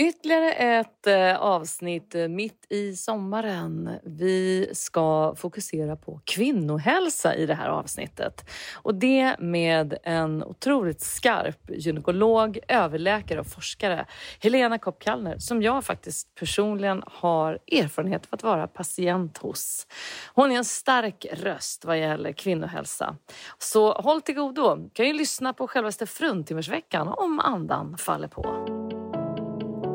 Ytterligare ett eh, avsnitt eh, mitt i sommaren. Vi ska fokusera på kvinnohälsa i det här avsnittet. Och det med en otroligt skarp gynekolog, överläkare och forskare, Helena Kopp-Kallner, som jag faktiskt personligen har erfarenhet av att vara patient hos. Hon är en stark röst vad gäller kvinnohälsa. Så håll till godo. kan ju lyssna på självaste fruntimmersveckan om andan faller på.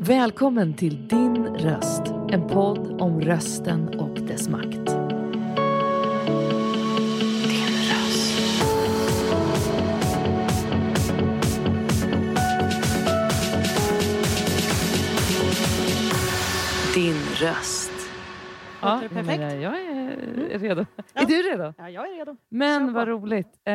Välkommen till Din röst, en podd om rösten och dess makt. Din röst. Din röst. Ja, det perfekt? men jag är redo. Är du redo? Ja, jag är redo. Men vad roligt. Eh,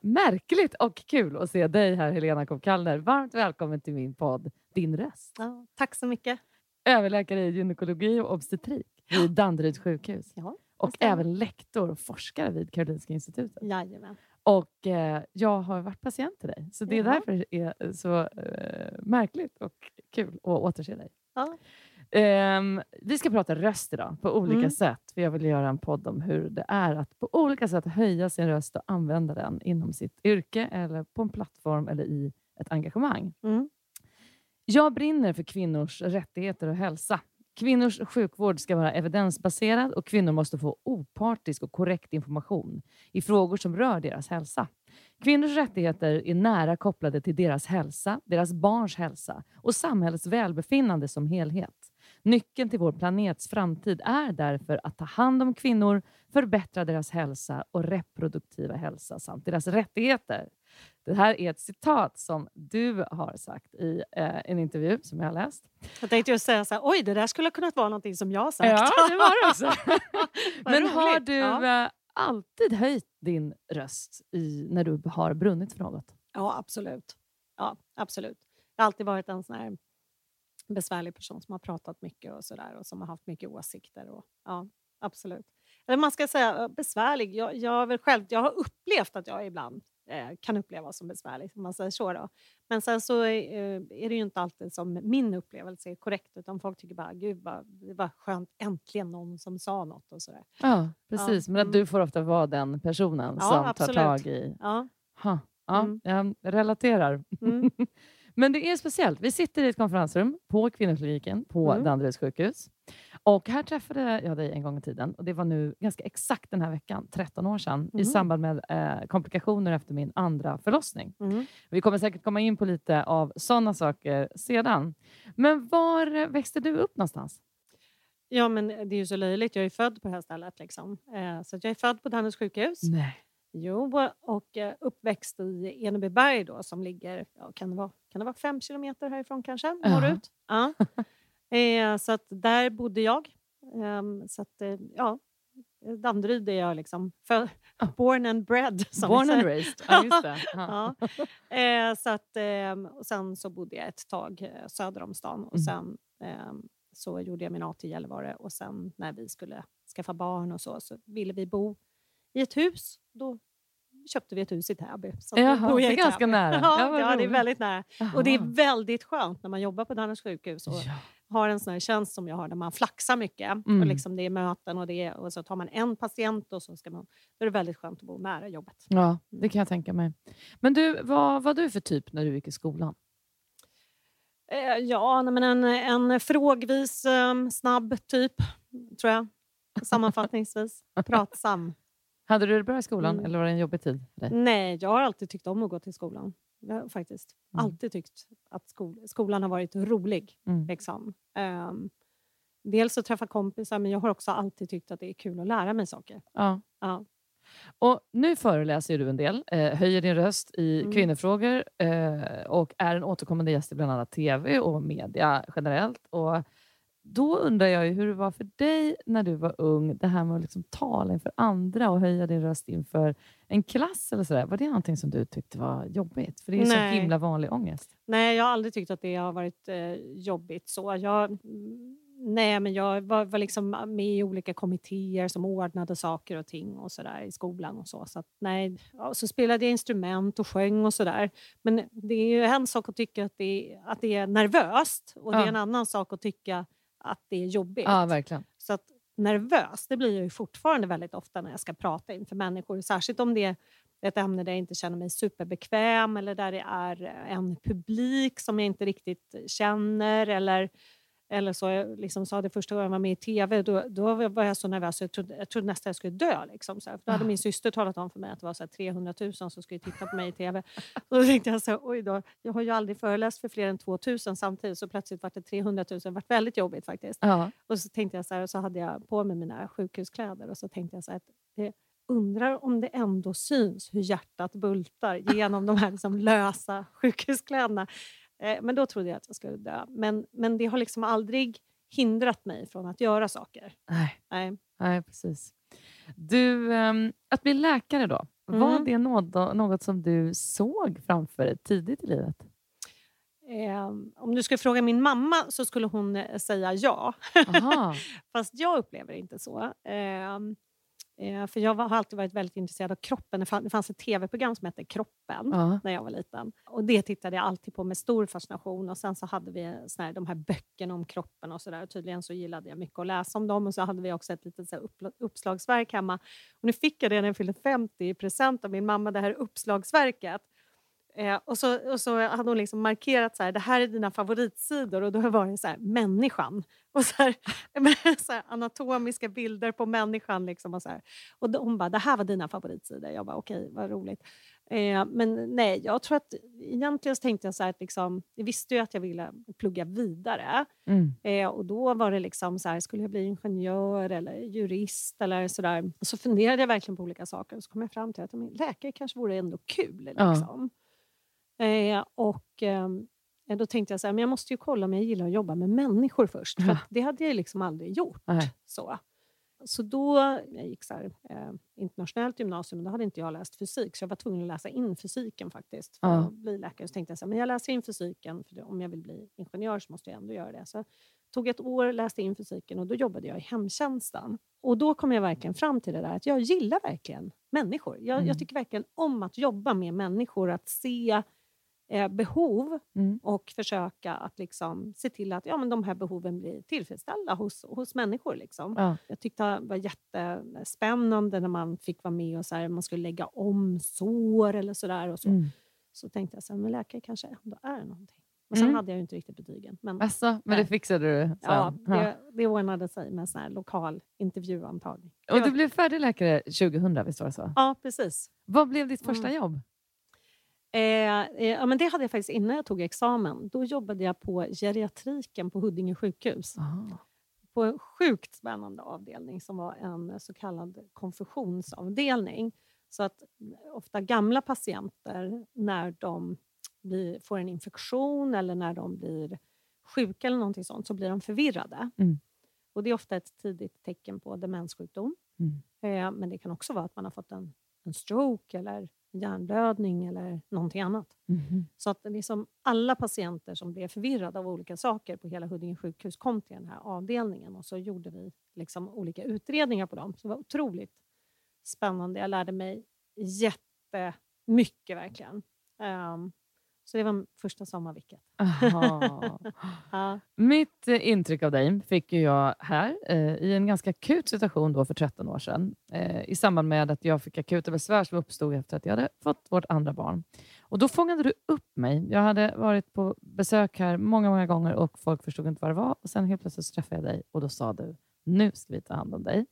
märkligt och kul att se dig här, Helena Kopp-Kallner. Varmt välkommen till min podd Din röst. Ja, tack så mycket. Överläkare i gynekologi och obstetrik vid Danderyds sjukhus. Ja, Och även lektor och forskare vid Karolinska institutet. jajamän. Och eh, jag har varit patient till dig. Så det är därför det är så eh, märkligt och kul att återse dig. Ja. Ehm, vi ska prata röst idag på olika Mm. sätt. För jag vill göra en podd om hur det är att på olika sätt höja sin röst och använda den inom sitt yrke eller på en plattform eller i ett engagemang. Mm. Jag brinner för kvinnors rättigheter och hälsa. Kvinnors sjukvård ska vara evidensbaserad och kvinnor måste få opartisk och korrekt information i frågor som rör deras hälsa. Kvinnors rättigheter är nära kopplade till deras hälsa, deras barns hälsa och samhällets välbefinnande som helhet. Nyckeln till vår planets framtid är därför att ta hand om kvinnor, förbättra deras hälsa och reproduktiva hälsa samt deras rättigheter. Det här är ett citat som du har sagt i eh, en intervju som jag har läst. Jag tänkte just säga så här, oj det där skulle ha kunnat vara någonting som jag har sagt. Ja, det var det också. Men har du Ja. eh, alltid höjt din röst i, när du har brunnit för något? Ja, absolut. Ja, absolut. Jag har alltid varit en sån här besvärlig person som har pratat mycket och sådär och som har haft mycket åsikter. Och, ja, absolut. Eller man ska säga besvärlig. Jag, jag, väl själv, jag har upplevt att jag ibland eh, kan upplevas som besvärlig, om man säger så. Då. Men sen så eh, är det ju inte alltid som min upplevelse är korrekt utan folk tycker bara gud vad, det var skönt, äntligen någon som sa något och sådär. Ja, precis. Men att mm. du får ofta vara den personen Ja, som absolut. tar tag i... Ja, Ha, ja, Mm. Jag relaterar. mm, Men det är speciellt. Vi sitter i ett konferensrum på kvinnokliniken på Mm. Danderyds sjukhus. Och här träffade jag dig en gång i tiden. Och Det var nu ganska exakt den här veckan, 13 år sedan, i Mhm. samband med eh, komplikationer efter min andra förlossning. mm. Vi kommer säkert komma in på lite av sådana saker sedan. Men var växte du upp någonstans? Ja, men det är ju så löjligt. Jag är född på det här stället. Liksom. Eh, så jag är född på Danderyds sjukhus. Nej. Jo, och eh, uppväxt i Enebyberg då, som ligger ja, kan det vara, kan det vara fem kilometer härifrån kanske, Ja. norrut. Ja. eh, så att där bodde jag. Ehm, så att, eh, ja, Danderyd är jag liksom för, born and bred. Born and raised. Ja, just det. Ja. Ja. Eh, så att, ehm, och sen så bodde jag ett tag eh, söder om stan och Mm. sen ehm, så gjorde jag min AT i Gällivare och sen när vi skulle skaffa barn och så, så ville vi bo i ett hus. Då köpte vi ett hus i Täby. Så Jaha, det är ganska Täby. nära. Ja, Ja, det är väldigt nära. Och det är Jaha. väldigt skönt när man jobbar på Danderyds sjukhus och Ja. har en sån här tjänst som jag har där man flaxar mycket. Mm. Och liksom det är möten och, det är, och så tar man en patient och så ska man... Då är det väldigt skönt att bo nära jobbet. Ja, det kan jag tänka mig. Men du, vad var du för typ när du gick i skolan? Eh, ja, men en, en frågvis, eh, snabb typ, tror jag. Sammanfattningsvis. Pratsam. Hade du det bra i skolan Mm. eller var det en jobbig tid dig? Nej, jag har alltid tyckt om att gå till skolan. Jag har faktiskt Mm. alltid tyckt att skol, skolan har varit rolig. Mm. Liksom. Ehm, dels att träffa kompisar, men jag har också alltid tyckt att det är kul att lära mig saker. Ja. Ja. Och nu föreläser du en del, eh, höjer din röst i Mm. kvinnofrågor eh, och är en återkommande gäst i bland annat tv och media generellt. Och då undrar jag hur det var för dig när du var ung, det här med att liksom tala inför andra och höja din röst inför en klass. eller sådär. Var det någonting som du tyckte var jobbigt? För det är Nej. så himla vanlig ångest. Nej, jag har aldrig tyckt att det har varit eh, jobbigt. så. Jag, mm, nej, men jag var, var liksom med i olika kommittéer som ordnade saker och ting och så där i skolan. och Så så att, nej, så spelade jag instrument och sjöng och sådär. Men det är ju en sak att tycka att det, att det är nervöst och det Ja. är en annan sak att tycka att det är jobbigt. Ja, verkligen. Så att nervös, det blir jag ju fortfarande väldigt ofta när jag ska prata inför människor. Särskilt om det är ett ämne där jag inte känner mig superbekväm eller där det är en publik som jag inte riktigt känner. Eller, eller så, jag liksom sa det första gången jag var med i tv, då, då var jag så nervös jag trodde, jag trodde nästan jag skulle dö. Liksom, så här. För då hade min syster talat om för mig att det var så här 300 000 som skulle titta på mig i tv. Och då tänkte jag så här, oj då, jag har ju aldrig föreläst för fler än 2 000 samtidigt så plötsligt var det 300 000. Det var väldigt jobbigt faktiskt. Ja. Och så tänkte jag så här, så hade jag på mig mina sjukhuskläder och så tänkte jag så här att det, undrar om det ändå syns hur hjärtat bultar genom de här liksom lösa sjukhuskläderna. Eh, men då trodde jag att jag skulle dö. Men, men det har liksom aldrig hindrat mig från att göra saker. Nej, Nej. nej, precis. Du, ehm, att bli läkare då, var Mm. det något, något som du såg framför dig tidigt i livet? Eh, om du skulle fråga min mamma så skulle hon eh, säga ja. Fast jag upplever inte så. Ehm, eh, för jag har alltid varit väldigt intresserad av kroppen. Det fann- det fanns ett tv-program som hette Kroppen Ja. när jag var liten. Och Det tittade jag alltid på med stor fascination. Och Sen så hade vi såna här, de här böckerna om kroppen och sådär. Tydligen så gillade jag mycket att läsa om dem. Och så hade vi också ett litet så uppla- uppslagsverk hemma. Och nu fick jag det när jag fyllde 50 i present av min mamma, det här uppslagsverket. Eh, och, så, och så hade hon liksom markerat så här, det här är dina favoritsidor och då var det så här, människan. Och så här, så här, anatomiska bilder på människan. Liksom och så. Och då, hon bara, det här var dina favoritsidor. Jag bara, okej, vad roligt. Eh, men nej, jag tror att egentligen så tänkte jag så att liksom, jag visste ju att jag ville plugga vidare. Mm. Eh, och då var det liksom så skulle jag bli ingenjör eller jurist eller sådär. Och så funderade jag verkligen på olika saker och så kom jag fram till att men, läkare kanske vore ändå kul. Ja. Eh, och ehm, eh, då tänkte jag så här, men jag måste ju kolla om jag gillar att jobba med människor först. För det hade jag liksom aldrig gjort. Nej. Så. Så då, jag gick så här, eh, internationellt gymnasium, men då hade inte jag läst fysik. Så jag var tvungen att läsa in fysiken faktiskt för Ja. att bli läkare. Så tänkte jag så här, men jag läser in fysiken, för om jag vill bli ingenjör så måste jag ändå göra det. Så tog ett år, läste in fysiken och då jobbade jag i hemtjänsten. Och då kom jag verkligen fram till det där att jag gillar verkligen människor. Jag, Mm. jag tycker verkligen om att jobba med människor, att se eh, behov Mm. och försöka att liksom se till att ja, men de här behoven blir tillfredsställda hos, hos människor. Liksom. Ja. Jag tyckte det var jättespännande när man fick vara med och så här, man skulle lägga om sår eller sådär. Och så. Mm. så tänkte jag så här, men läkare kanske ändå är någonting. Och sen Mm. hade jag ju inte riktigt betygen. Men Alltså, men det fixade du sen? ja, det, det ordnade sig med sån här lokal intervjuantagning. Och du blev färdig läkare 2000, visst var det så? Ja, precis. Vad blev ditt första Mm. jobb? Eh, eh, ja, men det hade jag faktiskt innan jag tog examen. Då jobbade jag på geriatriken på Huddinge sjukhus. Ah. på en sjukt spännande avdelning som var en så kallad konfusionsavdelning. Så att ofta gamla patienter, när de blir, får en infektion eller när de blir sjuka eller någonting sånt, så blir de förvirrade. Mm. Och Det är ofta ett tidigt tecken på demenssjukdom. Mm. Eh, men det kan också vara att man har fått en, en stroke eller hjärnblödning eller någonting annat. Mhm. Så att liksom alla patienter som blev förvirrade av olika saker på hela Huddinge sjukhus kom till den här avdelningen och så gjorde vi liksom olika utredningar på dem. Så det var otroligt spännande. Jag lärde mig jättemycket verkligen. Ehm, så det var första sommarvicket. Ja. Mitt eh, intryck av dig fick jag här eh, i en ganska akut situation då för 13 år sedan. Eh, I samband med att jag fick akuta besvär som uppstod efter att jag hade fått vårt andra barn. Och Då fångade du upp mig. Jag hade varit på besök här många, många gånger och folk förstod inte vad det var. Och Sen helt plötsligt träffade jag dig och då sa du nu ska vi ta hand om dig.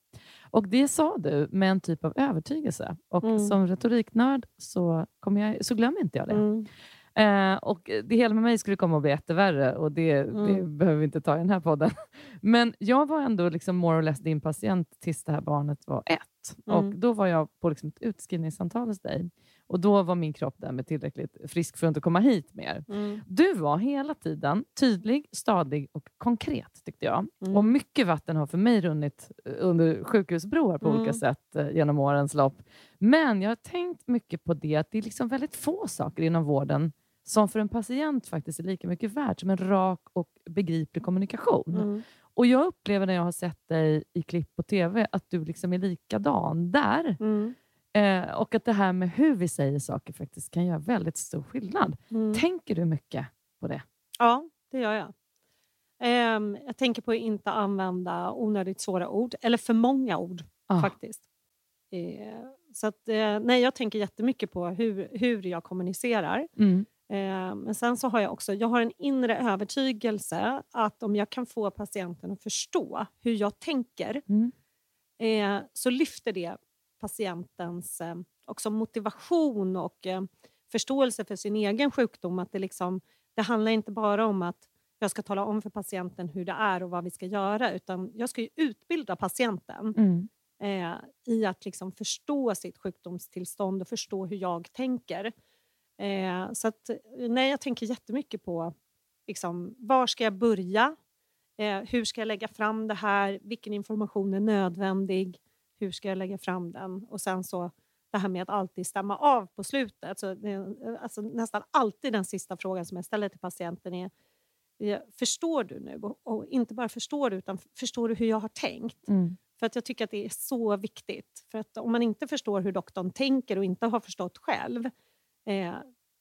Och Det sa du med en typ av övertygelse. Och Mm. Som retoriknörd så, jag, så glömmer inte jag det. Mm. Eh, och det hela med mig skulle komma att bli jättevärre och det, det Mm. behöver vi inte ta i den här podden. Men jag var ändå liksom more or less din patient tills det här barnet var ett. Mm. Och Då var jag på liksom ett utskrivningssamtal hos dig. Och då var min kropp därmed tillräckligt frisk för att inte komma hit mer. Mm. Du var hela tiden tydlig, stadig och konkret tyckte jag. Mm. Och mycket vatten har för mig runnit under sjukhusbroar på Mm. olika sätt eh, genom årens lopp. Men jag har tänkt mycket på det att det är liksom väldigt få saker inom vården som för en patient faktiskt är lika mycket värt som en rak och begriplig kommunikation. Mm. Och Jag upplever när jag har sett dig i klipp på TV att du liksom är likadan där. Mm. Eh, och att det här med hur vi säger saker faktiskt kan göra väldigt stor skillnad. Mm. Tänker du mycket på det? Ja, det gör jag. Ehm, jag tänker på att inte använda onödigt svåra ord, eller för många ord Ah. faktiskt. Eh, så att, eh, nej, jag tänker jättemycket på hur, hur jag kommunicerar. Mm. Eh, men sen så har jag också jag har en inre övertygelse att om jag kan få patienten att förstå hur jag tänker Mm. eh, så lyfter det patientens eh, också motivation och förståelse för sin egen sjukdom. Att det, liksom, det handlar inte bara om att jag ska tala om för patienten hur det är och vad vi ska göra utan jag ska utbilda patienten Mm. eh, i att liksom förstå sitt sjukdomstillstånd och förstå hur jag tänker. Eh, så att, nej, jag tänker jättemycket på liksom, var ska jag börja? Eh, hur ska jag lägga fram det här? Vilken information är nödvändig? Hur ska jag lägga fram den? Och sen så det här med att alltid stämma av på slutet. Så det, alltså, nästan alltid den sista frågan som jag ställer till patienten är Förstår du nu? Och, och inte bara förstår du, utan förstår du hur jag har tänkt? Mm. För att jag tycker att det är så viktigt. För att om man inte förstår hur doktorn tänker och inte har förstått själv, eh,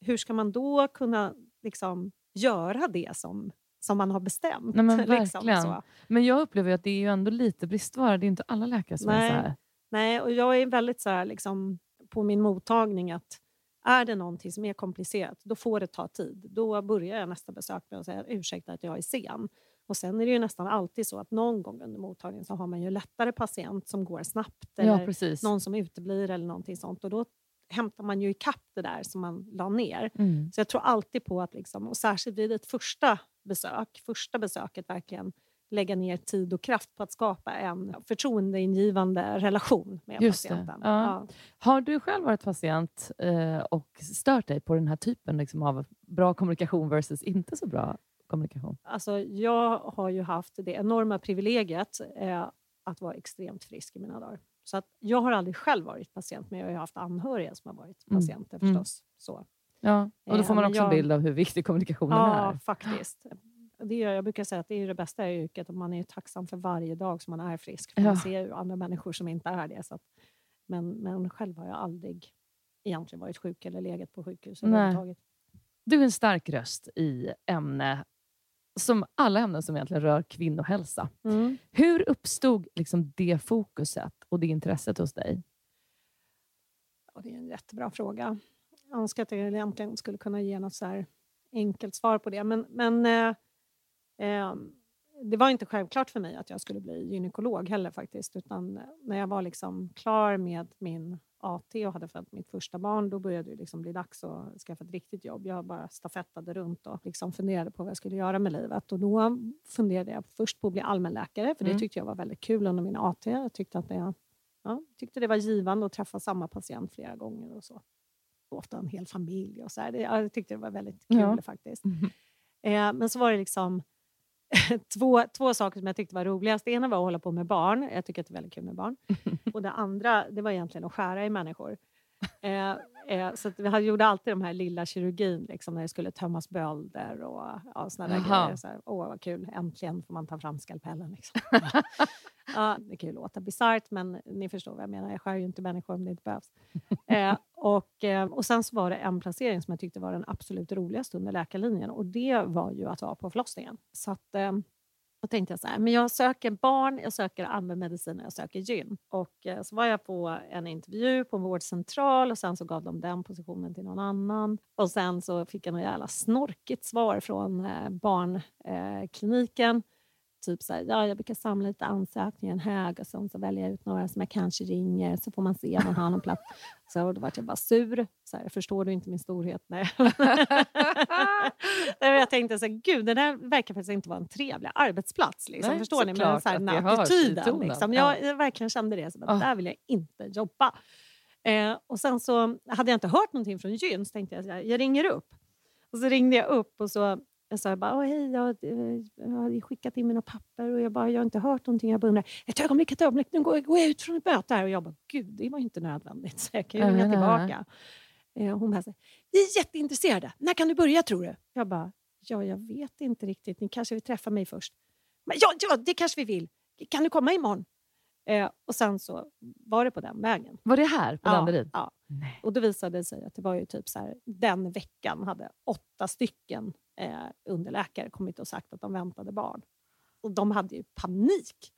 hur ska man då kunna liksom, göra det som, som man har bestämt? Nej, men liksom, verkligen. Men jag upplever att det är ju ändå lite bristvara. Det är inte alla läkare som är Nej. så här. Nej, och jag är väldigt så här, liksom, på min mottagning att är det någonting som är komplicerat, då får det ta tid. Då börjar jag nästa besök med att säga ursäkta att jag är sen. Och sen är det ju nästan alltid så att någon gång under mottagningen så har man ju lättare patient som går snabbt. Ja, Eller precis. någon som uteblir eller någonting sånt. Och då hämtar man ju ikapp det där som man la ner. Mm. Så jag tror alltid på att, liksom, och särskilt vid ett första besök, första besöket verkligen lägga ner tid och kraft på att skapa en förtroendeingivande relation med Just patienten. Ja. Har du själv varit patient eh, och stört dig på den här typen liksom, av bra kommunikation versus inte så bra kommunikation? Alltså, jag har ju haft det enorma privilegiet eh, att vara extremt frisk i mina dagar. Så att jag har aldrig själv varit patient, men jag har haft anhöriga som har varit Mm. patienter Mm. förstås. Så. Ja, och då Eh, får man men också en jag- bild av hur viktig kommunikationen Ja, är. faktiskt. Det är, jag brukar säga att det är det bästa i yrket, att man är tacksam för varje dag som man är frisk. För Ja. Man ser ju andra människor som inte är det. Så att, men, men själv har jag aldrig egentligen varit sjuk eller legat på sjukhus överhuvudtaget. Du är en stark röst i ämne som alla ämnen som egentligen rör kvinnohälsa. Mm. Hur uppstod liksom det fokuset och det intresset hos dig? Ja, det är en jättebra fråga. Jag önskar att jag egentligen skulle kunna ge något så enkelt svar på det. Men, men eh, eh, det var inte självklart för mig att jag skulle bli gynekolog heller faktiskt. Utan när jag var liksom klar med min AT och hade fött mitt första barn, då började det liksom bli dags att skaffa ett riktigt jobb. Jag bara stafettade runt och liksom funderade på vad jag skulle göra med livet. Och då funderade jag först på att bli allmänläkare, för det Mm. tyckte jag var väldigt kul under min AT. Jag tyckte att det, ja, tyckte det var givande att träffa samma patient flera gånger och så. Ofta en hel familj och så här. Jag tyckte det var väldigt kul Ja. faktiskt. Eh, men så var det liksom två, två saker som jag tyckte var roligast. Det ena var att hålla på med barn. Jag tycker att det är väldigt kul med barn. Och det andra det var egentligen att skära i människor. Eh, eh, så vi hade- gjorde alltid de här lilla kirurgin liksom, när det skulle tömmas bölder och ja, såna där Jaha. grejer. Så här, Åh, vad kul. Äntligen får man ta fram skalpellen. Liksom. ja, det kan ju låta bisarrt, men ni förstår vad jag menar. Jag skär ju inte människor om det inte behövs. Eh, och, eh, och sen så var det en placering som jag tyckte var den absolut roligaste under läkarlinjen och det var ju att vara på förlossningen. Så att, eh, då tänkte jag så här, men jag söker barn, jag söker allmänmedicin och jag söker gyn. Och eh, så var jag på en intervju på en vårdcentral och sen så gav de den positionen till någon annan. Och sen så fick jag något jävla snorkigt svar från eh, barnkliniken. Eh, Typ så här, ja, jag brukar samla lite ansökningar en hög och sen så väljer jag ut några som jag kanske ringer så får man se om man har någon plats. Så då vart jag bara sur. Så här, förstår du inte min storhet? Nej. Jag tänkte så här, gud, det där verkar faktiskt inte vara en trevlig arbetsplats. Liksom. Nej, förstår ni? Men så här, den i attityden. Liksom. Ja. Jag, jag verkligen kände det. Så bara, Ah. Där vill jag inte jobba. Eh, och sen så hade jag inte hört någonting från gyn så tänkte jag här, jag ringer upp. Och så ringde jag upp och så jag sa bara, Åh, hej, jag, eh, jag har skickat in mina papper och jag, bara, jag har inte hört någonting. Jag bara undrar, ett ögonblick, ett ögonblick, nu går, går jag ut från ett möte här. Och jag bara, gud, det var inte nödvändigt. Så jag kan ju ringa tillbaka. Eh, hon bara, vi är jätteintresserade. När kan du börja tror du? Jag bara, ja, jag vet inte riktigt. Ni kanske vill träffa mig först. Men, ja, ja, det kanske vi vill. Kan du komma imorgon? Eh, och sen så var det på den vägen. Var det här på Ja, Danderyd? ja. Nej. Och då visade det sig att det var ju typ så här, den veckan hade åtta stycken eh, underläkare kommit och sagt att de väntade barn. Och de hade ju panik.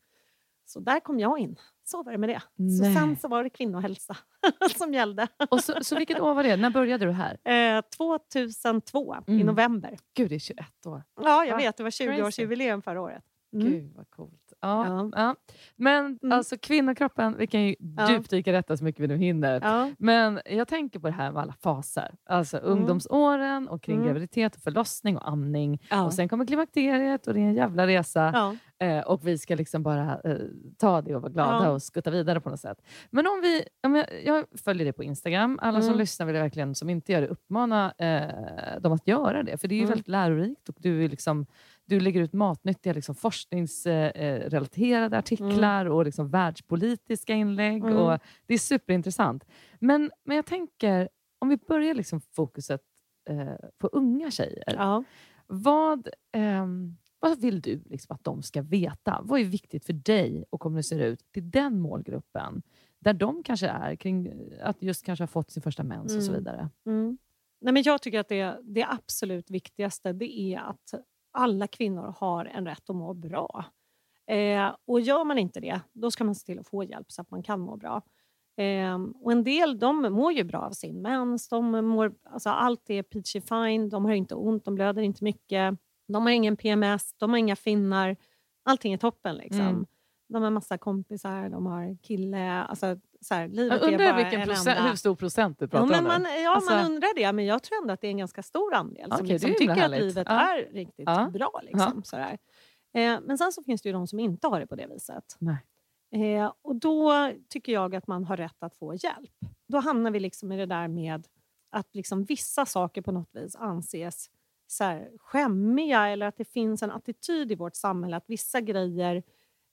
Så där kom jag in. Så var det med det. Så sen så var det kvinnohälsa som gällde. Och så, så vilket år var det? När började du här? Eh, 2002 i Mm. november. Gud, det är 21 år. Ja, jag Va? vet. Det var Crazy. 20-årsjubileum förra året. Mm. Gud vad coolt. Ja, Ja. ja. Men Mm. alltså kvinnokroppen, vi kan ju Ja. djupdyka i detta så mycket vi nu hinner. Ja. Men jag tänker på det här med alla faser. Alltså ungdomsåren och kring Mm. graviditet och förlossning och amning. Och sen kommer klimakteriet och det är en jävla resa. Eh, och vi ska liksom bara eh, ta det och vara glada och skutta vidare på något sätt. Men om vi, om jag, jag följer det på Instagram. Alla som Mm. lyssnar vill jag verkligen, som inte gör det, uppmana eh, dem att göra det. För det är ju Mm. väldigt lärorikt och du, är liksom, du lägger ut matnyttiga liksom, forskningsrelaterade artiklar och liksom, världspolitiska inlägg. Mm. Och det är superintressant. Men, men jag tänker, om vi börjar liksom fokuset eh, på unga tjejer. Ja. Vad, ehm, vad vill du liksom att de ska veta? Vad är viktigt för dig att kommunicera ut till den målgruppen? Där de kanske är, kring eh, att just kanske ha fått sin första mens och så Mm. vidare. Mm. Nej, men jag tycker att det, det absolut viktigaste det är att alla kvinnor har en rätt att må bra. Eh, och gör man inte det, då ska man se till att få hjälp så att man kan må bra. Eh, och en del de mår ju bra av sin mens. De mår, alltså allt är peachy fine. De har inte ont, de blöder inte mycket. De har ingen PMS, de har inga finnar. Allting är toppen. Liksom. Mm. De har massa kompisar, de har kille. Alltså, så här, livet Jag är undrar bara vilken en procent, enda- hur stor procent du Ja, pratar men om. man, ja Alltså- man undrar det, men jag tror ändå att det är en ganska stor andel som Okej, liksom är tycker att livet Ja. är riktigt Ja. bra. Liksom, sådär. Eh, men sen så finns det ju de som inte har det på det viset. Eh, och då tycker jag att man har rätt att få hjälp. Då hamnar vi liksom i det där med att liksom vissa saker på något vis anses så här, skämmiga eller att det finns en attityd i vårt samhälle att vissa grejer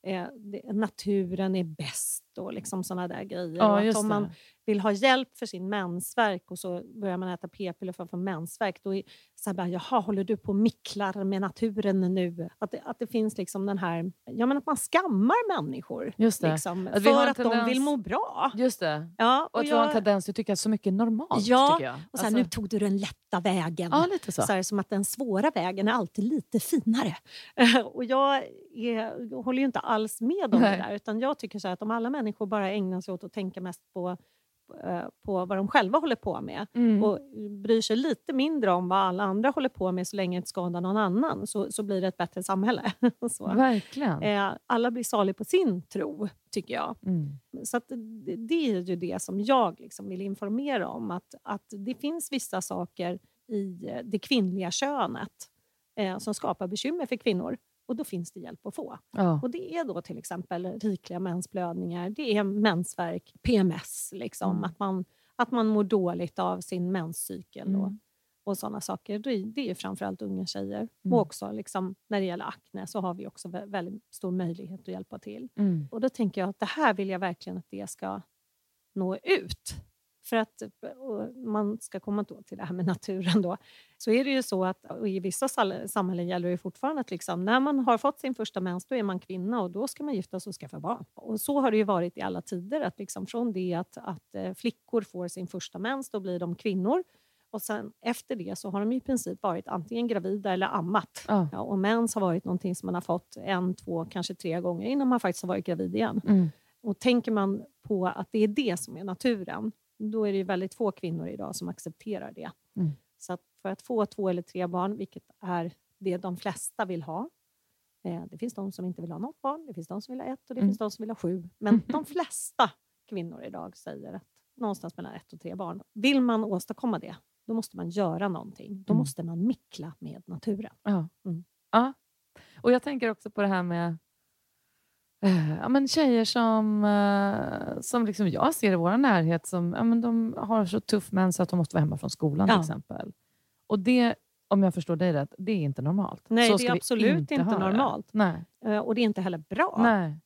eh, naturen är bäst och liksom såna där grejer. Ja, och om man vill ha hjälp för sin mensvärk och så börjar man äta p-piller för att få mensvärk, då är så här bara, jaha, håller du på och micklar med naturen nu? Att det, att det finns liksom den här, ja men att man skammar människor Just det. liksom, Att för att de tendens- vill må bra. Just det. Ja, Och att vi har en tendens att tycka så mycket normalt. Ja, jag. och så här, Alltså- nu tog du den lätta vägen. Ja, lite så. Så här, som att den svåra vägen är alltid lite finare. och jag, är, jag håller ju inte alls med om Nej. det där. Utan jag tycker så här att om alla människor bara ägnar sig åt att tänka mest på, eh, på vad de själva håller på med Mm. och bryr sig lite mindre om vad alla andra håller på med så länge det inte skadar någon annan så, så blir det ett bättre samhälle. så. Verkligen. Eh, alla blir salig på sin tro, tycker jag. Mm. Så det, det är ju det som jag liksom vill informera om. Att, att det finns vissa saker i det kvinnliga könet eh, som skapar bekymmer för kvinnor. Och då finns det hjälp att få. Ja. Och det är då till exempel rikliga mensblödningar, det är mensvärk, PMS, liksom, Mm. att, man, att man mår dåligt av sin menscykel och, Mm. och sådana saker. Det, är- framförallt unga tjejer. Mm. Och också liksom, när det gäller akne så har vi också vä- väldigt stor möjlighet att hjälpa till. Mm. Och då tänker jag att det här vill jag verkligen att det ska nå ut. För att man ska komma då till det här med naturen då. Så är det ju så att i vissa samhällen gäller det fortfarande att liksom, när man har fått sin första mens då är man kvinna och då ska man gifta sig och skaffa barn. Och så har det ju varit i alla tider. Att liksom från det att, att eh, flickor får sin första mens då blir de kvinnor. Och sen efter det så har de i princip varit antingen gravida eller ammat. Ja. Ja, och mens har varit någonting som man har fått en, två, kanske tre gånger innan man faktiskt har varit gravid igen. Mm. Och tänker man på att det är det som är naturen, då är det ju väldigt få kvinnor idag som accepterar det. Mm. Så att för att få två eller tre barn, vilket är det de flesta vill ha. Eh, det finns de som inte vill ha något barn, det finns de som vill ha ett och det Mm. finns de som vill ha sju. Men de flesta kvinnor idag säger att någonstans mellan ett och tre barn. Vill man åstadkomma det, då måste man göra någonting. Då Mm. måste man mickla med naturen. Ja. Mm. ja. Och jag tänker också på det här med ja, men tjejer som, eh, som liksom jag ser i vår närhet, som ja, men de har så tuff mens att de måste vara hemma från skolan Ja. till exempel. Och det, om jag förstår dig rätt, det är inte normalt. Nej, Så det är absolut inte, det. normalt. Nej. Eh, Och det är inte heller bra. Nej,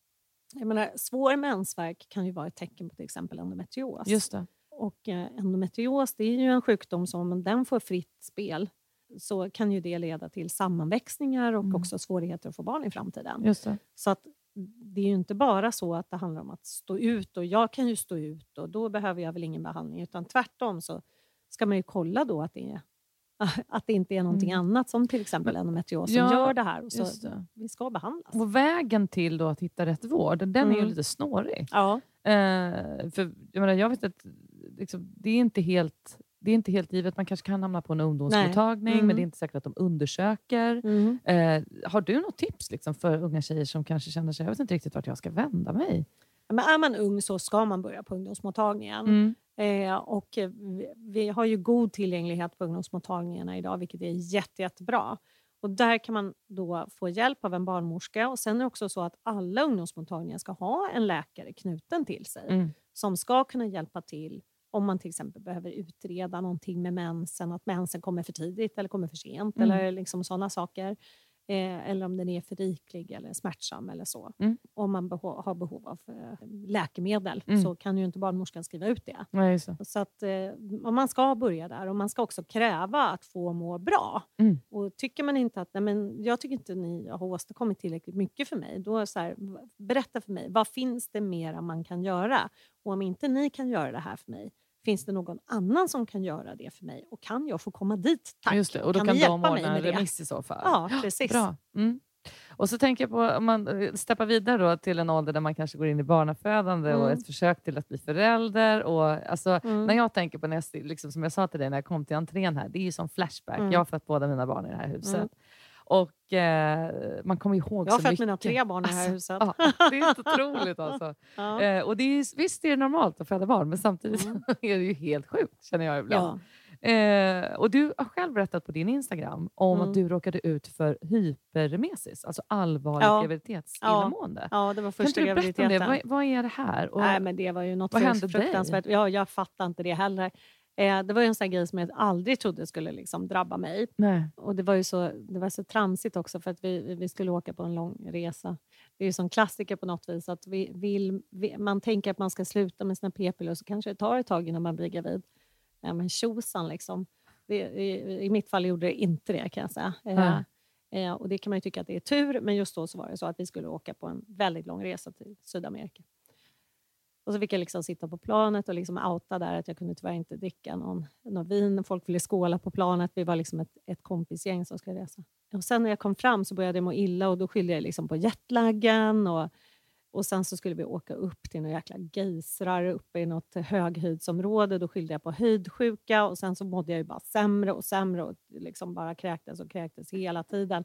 Jag menar, svår mensvärk kan ju vara ett tecken på till exempel endometrios. just det. Och eh, endometrios det är ju en sjukdom som om den får fritt spel så kan ju det leda till sammanväxningar och Mm. också svårigheter att få barn i framtiden. Så att det är ju inte bara så att det handlar om att stå ut och jag kan ju stå ut och då behöver jag väl ingen behandling utan tvärtom så ska man ju kolla då att det, är, att det inte är någonting Mm. annat som till exempel endometrios som Ja, gör det här. Och så det. vi ska behandlas. Och vägen till då att hitta rätt vård, den är ju Mm. lite snårig. Ja, Eh, för jag, menar, jag vet att liksom, det, är inte helt, det är inte helt givet. Man kanske kan hamna på en ungdomsmottagning, Mm. men det är inte säkert att de undersöker. mm. Eh, har du något tips liksom, för unga tjejer som kanske känner sig, jag vet inte riktigt vart jag ska vända mig? men är man ung så ska man börja på ungdomsmottagningen. Mm. Eh, och vi, vi har ju god tillgänglighet på ungdomsmottagningarna idag, vilket är jätte, jättebra. Och där kan man då få hjälp av en barnmorska. Och sen är det också så att alla ungdomsmottagningar ska ha en läkare knuten till sig Mm. som ska kunna hjälpa till om man till exempel behöver utreda någonting med mensen, att mensen kommer för tidigt eller kommer för sent Mm. eller liksom sådana saker. Eh, eller om den är för riklig eller smärtsam eller så. Mm. Om man beho- har behov av eh, läkemedel Mm. så kan ju inte barnmorskan skriva ut det. Just det. Så att, eh, man ska börja där och man ska också kräva att få må bra. Mm. Och tycker man inte att nej men jag tycker inte ni har åstadkommit tillräckligt mycket för mig, då så här, berätta för mig, vad finns det mera man kan göra? Och om inte ni kan göra det här för mig, finns det någon annan som kan göra det för mig? Och kan jag få komma dit? Tack! Just det. Och då kan kan, de ordna en remiss i så fall. Ja, precis. Bra. Mm. Och så tänker jag på, om man eh, steppar vidare då till en ålder där man kanske går in i barnafödande och Mm. ett försök till att bli förälder. Och, alltså, Mm. När jag tänker på, när jag, liksom, som jag sa till dig när jag kom till entrén här, det är ju som flashback. Mm. Jag har fått båda mina barn i det här huset. Och eh, man kommer ihåg Jag har så fött mycket. mina tre barn i det här huset. Ja, det är helt otroligt alltså. Ja. Eh, och det är, visst är det normalt att föda barn, men samtidigt Mm. är det ju helt sjukt känner jag ibland. Ja. Eh, och du har själv berättat på din Instagram om Mm. att du råkade ut för hyperremesis, alltså allvarligt Ja. graviditetsillamående. ja, det var Kan första inte du berätta om det? Vad, vad är det här? Och, Nej, men det var ju något vad hände dig? Ja, jag fattar inte det heller. Eh, det var ju en sån grej som jag aldrig trodde skulle liksom drabba mig. nej. Och det var ju så, det var så tramsigt också för att vi, vi skulle åka på en lång resa. Det är ju som klassiker på något vis att vi vill, vi, man tänker att man ska sluta med sina p-piller och så kanske det tar ett tag innan man blir gravid. Ja, men tjosan liksom. Det, i, I mitt fall gjorde det inte det kan jag säga. Eh, eh, och det kan man ju tycka att det är tur, men just då så var det så att vi skulle åka på en väldigt lång resa till Sydamerika. Och så fick jag liksom sitta på planet och liksom outa där att jag kunde tyvärr inte dricka någon, någon vin. Folk ville skåla på planet. Vi var liksom ett, ett kompisgäng som skulle resa. Och sen när jag kom fram så började jag må illa och då skyllde jag liksom på jetlaggen. Och, och sen så skulle vi åka upp till några jäkla gejsrar uppe i något höghöjdsområde. Då skyllde jag på höjdsjuka och sen så mådde jag ju bara sämre och sämre och liksom bara kräktes och kräktes hela tiden.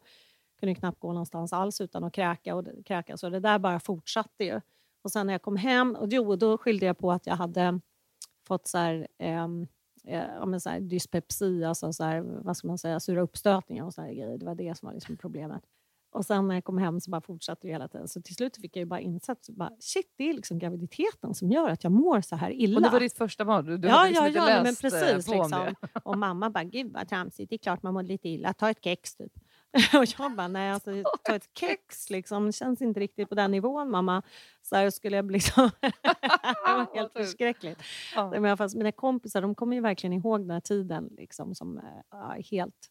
Kunde knappt gå någonstans alls utan att kräka och kräkas och det där bara fortsatte ju. Och sen när jag kom hem, och jo, då skyllde jag på att jag hade fått så här, ehm, eh, ja, men så här dyspepsi, alltså så här, vad ska man säga, sura uppstötningar och så här grejer. Det var det som var liksom problemet. Och sen när jag kom hem så bara fortsatte det hela tiden. Så till slut fick jag ju bara insett, bara, shit det är liksom graviditeten som gör att jag mår så här illa. Och det var ditt första barn? Du, du ja, hade liksom ja, inte ja, nej, men läst eh, precis. på om Liksom. det? Och mamma bara, gud vad tramsigt, det är klart man mår lite illa, ta ett kex typ. och jag bara, nej alltså ta ett kex liksom, det känns inte riktigt på den nivån mamma. Så här skulle jag bli liksom, det var helt förskräckligt. Ja. Men fast mina kompisar de kommer ju verkligen ihåg den här tiden liksom, som eh, ja, helt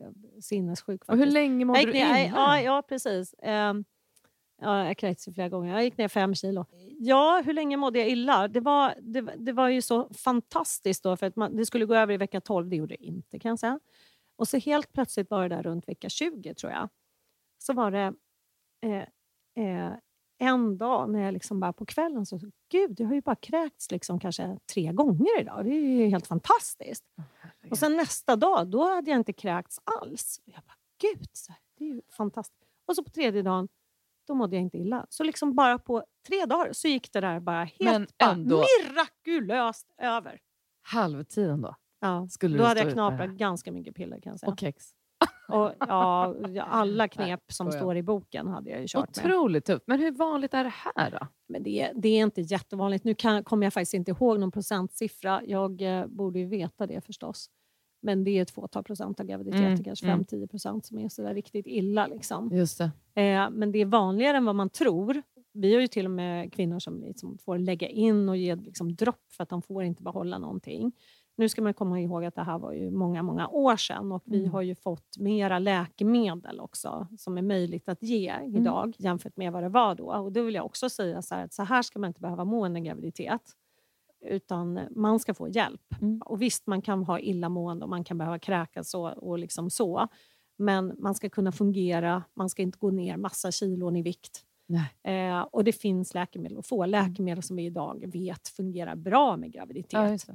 eh, sinnessjuk. Och hur länge mådde du ner, illa? ja, ja, precis. Ehm, ja, jag kräktes flera gånger. Jag gick ner fem kilo. Ja, hur länge mådde jag illa? Det var, det, var- det var ju så fantastiskt då, för att man, det skulle gå över i vecka 12. Det gjorde det inte kan jag säga. Och så helt plötsligt var det där runt vecka 20 tror jag. Så var det eh, eh, en dag när jag liksom bara på kvällen så gud, jag har ju bara kräkts liksom kanske tre gånger idag. Det är ju helt fantastiskt. Och sen nästa dag, då hade jag inte kräkts alls. Och jag bara, gud, det är ju fantastiskt. Och så på tredje dagen, då mådde jag inte illa. Så liksom bara på tre dagar så gick det där bara helt Men bara ändå- mirakulöst över. Halvtiden då? Ja. Skulle Då hade jag knaprat ganska mycket piller kan jag säga. Och kex? Och, ja, alla knep som skojar. står i boken hade jag ju kört med. Otroligt tufft. Men hur vanligt är det här då? Men det, det är inte jättevanligt. Nu kan, kommer jag faktiskt inte ihåg någon procentsiffra. Jag eh, borde ju veta det förstås. Men det är ett fåtal procent av graviditeter, Mm, kanske mm. 5-10 procent som är sådär riktigt illa. Liksom. Just det. Eh, men det är vanligare än vad man tror. Vi har ju till och med kvinnor som liksom får lägga in och ge liksom dropp för att de får inte behålla någonting. Nu ska man komma ihåg att det här var ju många, många år sedan och vi Mm. har ju fått mera läkemedel också som är möjligt att ge Mm. idag jämfört med vad det var då. Och då vill jag också säga så här att så här ska man inte behöva må under graviditet utan man ska få hjälp. Mm. Och visst, man kan ha illamående och man kan behöva kräkas och, och liksom så. Men man ska kunna fungera, man ska inte gå ner massa kilon i vikt. Eh, och det finns läkemedel att få. Läkemedel som vi idag vet fungerar bra med graviditet. Ja,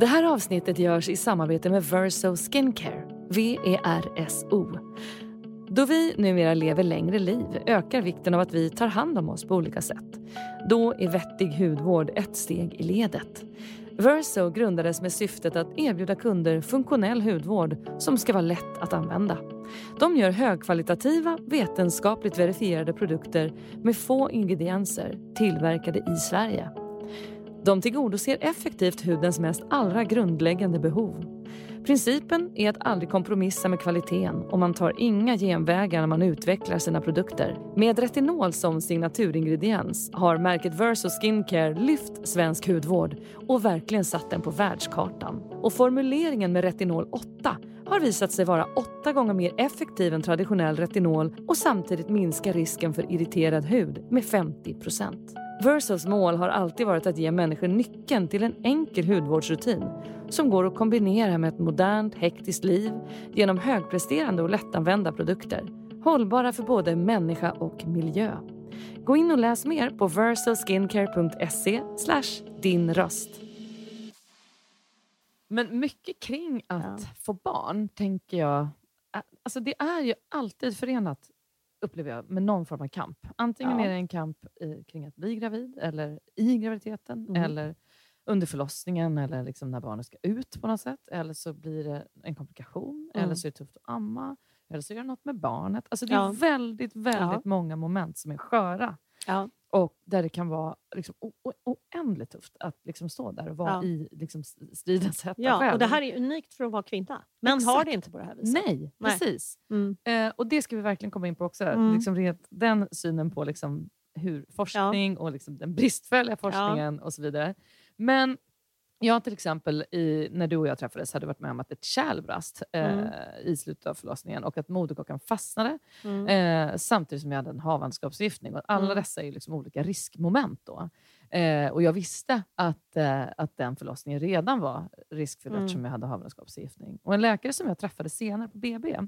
det. Här avsnittet görs i samarbete med Verso Skincare, V-E-R-S-O. Då vi numera lever längre liv ökar vikten av att vi tar hand om oss på olika sätt. Då är vettig hudvård ett steg i ledet. Verso grundades med syftet att erbjuda kunder funktionell hudvård som ska vara lätt att använda. De gör högkvalitativa, vetenskapligt verifierade produkter med få ingredienser tillverkade i Sverige. De tillgodoser effektivt hudens mest allra grundläggande behov. Principen är att aldrig kompromissa med kvaliteten och man tar inga genvägar när man utvecklar sina produkter. Med retinol som signaturingrediens har märket Verso Skincare lyft svensk hudvård och verkligen satt den på världskartan. Och formuleringen med retinol 8 har visat sig vara åtta gånger mer effektiv än traditionell retinol och samtidigt minska risken för irriterad hud med 50 Versos mål har alltid varit att ge människor nyckeln till en enkel hudvårdsrutin som går att kombinera med ett modernt, hektiskt liv genom högpresterande och lättanvända produkter. Hållbara för både människa och miljö. Gå in och läs mer på versoskincare.se din röst. Men mycket kring att Ja. få barn, tänker jag... Alltså det är ju alltid förenat, upplever jag, med någon form av kamp. Antingen Ja. är det en kamp i, kring att bli gravid, eller i graviditeten, Mhm. eller under förlossningen, eller liksom när barnet ska ut på något sätt. Eller så blir det en komplikation, Mm. eller så är det tufft att amma, eller så är det något med barnet. Alltså det är Ja. väldigt, väldigt Ja. många moment som är sköra. Ja. Och där det kan vara liksom oändligt tufft att liksom stå där och vara Ja. i liksom stridens hetta Ja, själv. och det här är unikt för att vara kvinna. Män har Exakt. det inte på det här viset. Nej, Nej. precis. Mm. Eh, och det ska vi verkligen komma in på också. Mm. Liksom rent, den synen på liksom hur forskning och liksom den bristfälliga forskningen och så vidare. Men jag till exempel, i, när du och jag träffades, hade varit med om att ett kärl brast eh, Mm. i slutet av förlossningen och att moderkakan fastnade Mm. eh, samtidigt som jag hade en havandeskapsförgiftning. Och alla Mm. dessa är liksom olika riskmoment. Då. Eh, och jag visste att, eh, att den förlossningen redan var riskfylld Mm. eftersom jag hade havandeskapsförgiftning. Och en läkare som jag träffade senare på BB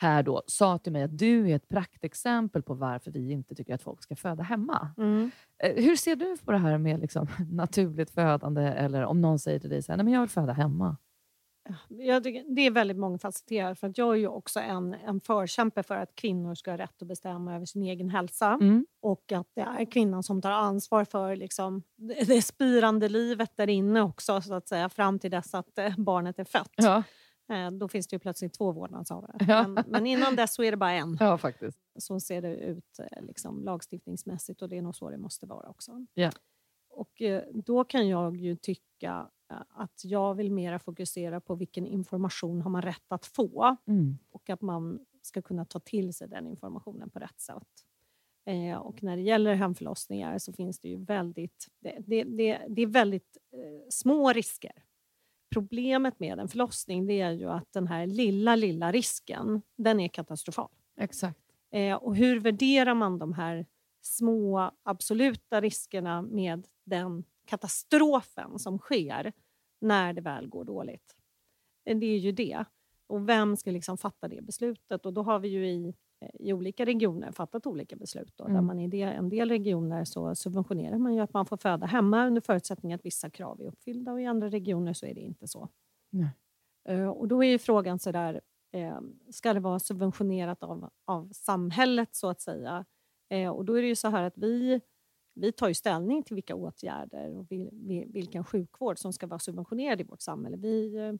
här då, sa till mig att du är ett praktexempel på varför vi inte tycker att folk ska föda hemma. Mm. Eh, hur ser du på det här med liksom, naturligt födande eller om någon säger till dig så här, Nej, men jag vill föda hemma? Jag tycker, det är väldigt mångfacetterat. För att jag är ju också en, en förkämpe för att kvinnor ska ha rätt att bestämma över sin egen hälsa. Mm. Och att det är kvinnan som tar ansvar för liksom, det, spirande livet där inne också, så att säga, fram till dess att eh, barnet är fött. Ja, då finns det ju plötsligt två vårdnadshavare. Ja. Men, men innan dess så är det bara en. ja, faktiskt. Så ser det ut eh, liksom, lagstiftningsmässigt och det är nog så det måste vara också. Ja. Och eh, då kan jag ju tycka eh, att jag vill mera fokusera på vilken information har man rätt att få Mm. och att man ska kunna ta till sig den informationen på rätt sätt. Eh, och när det gäller hemförlossningar så finns det ju väldigt, det, det, det, det är väldigt eh, små risker. Problemet med en förlossning det är ju att den här lilla, lilla risken, den är katastrofal. Exakt. Eh, och hur värderar man de här små absoluta riskerna med den katastrofen som sker när det väl går dåligt? Eh, Det är ju det. Och vem ska liksom fatta det beslutet? Och då har vi ju i, i olika regioner fattat olika beslut. Då, Där Mm. man i det, en del regioner så subventionerar man ju att man får föda hemma under förutsättning att vissa krav är uppfyllda och i andra regioner så är det inte så. Nej. Eh, Och då är ju frågan så där, eh, ska det vara subventionerat av, av samhället så att säga? Eh, och då är det ju så här att vi, vi tar ju ställning till vilka åtgärder och vil, vil, vilken sjukvård som ska vara subventionerad i vårt samhälle. Vi,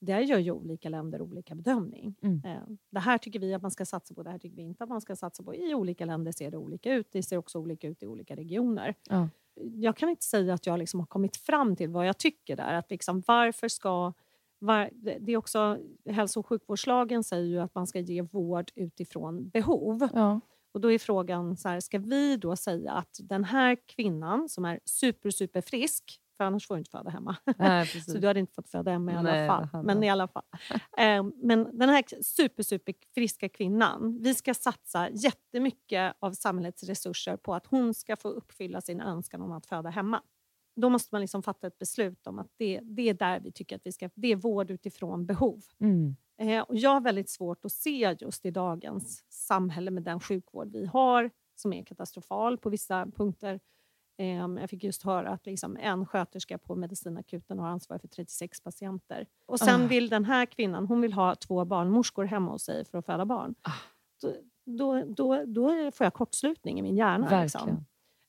där gör ju olika länder olika bedömning. Mm. Eh, Det här tycker vi att man ska satsa på, det här tycker vi inte att man ska satsa på. I olika länder ser det olika ut. Det ser också olika ut i olika regioner. Ja. Jag kan inte säga att jag liksom har kommit fram till vad jag tycker där. Att liksom, varför ska... Var, det det är också, hälso och sjukvårdslagen säger ju att man ska ge vård utifrån behov. Ja. Och då är frågan, så här, ska vi då säga att den här kvinnan som är super, super frisk, för annars får du inte föda hemma. Nej. Så du hade inte fått föda hemma i alla Nej, fall. Men i alla fall. Eh, men den här super, super friska kvinnan, vi ska satsa jättemycket av samhällets resurser på att hon ska få uppfylla sin önskan om att föda hemma. Då måste man liksom fatta ett beslut om att det, det är där vi tycker att vi ska... Det är vård utifrån behov. Mm. Eh, och jag har väldigt svårt att se just i dagens samhälle med den sjukvård vi har som är katastrofal på vissa punkter. Eh, jag fick just höra att liksom en sköterska på medicinakuten har ansvar för 36 patienter. Och sen Ah. vill den här kvinnan hon vill ha två barnmorskor hemma hos sig för att föda barn. Ah. Då, då, då, då får jag kortslutning i min hjärna. Liksom.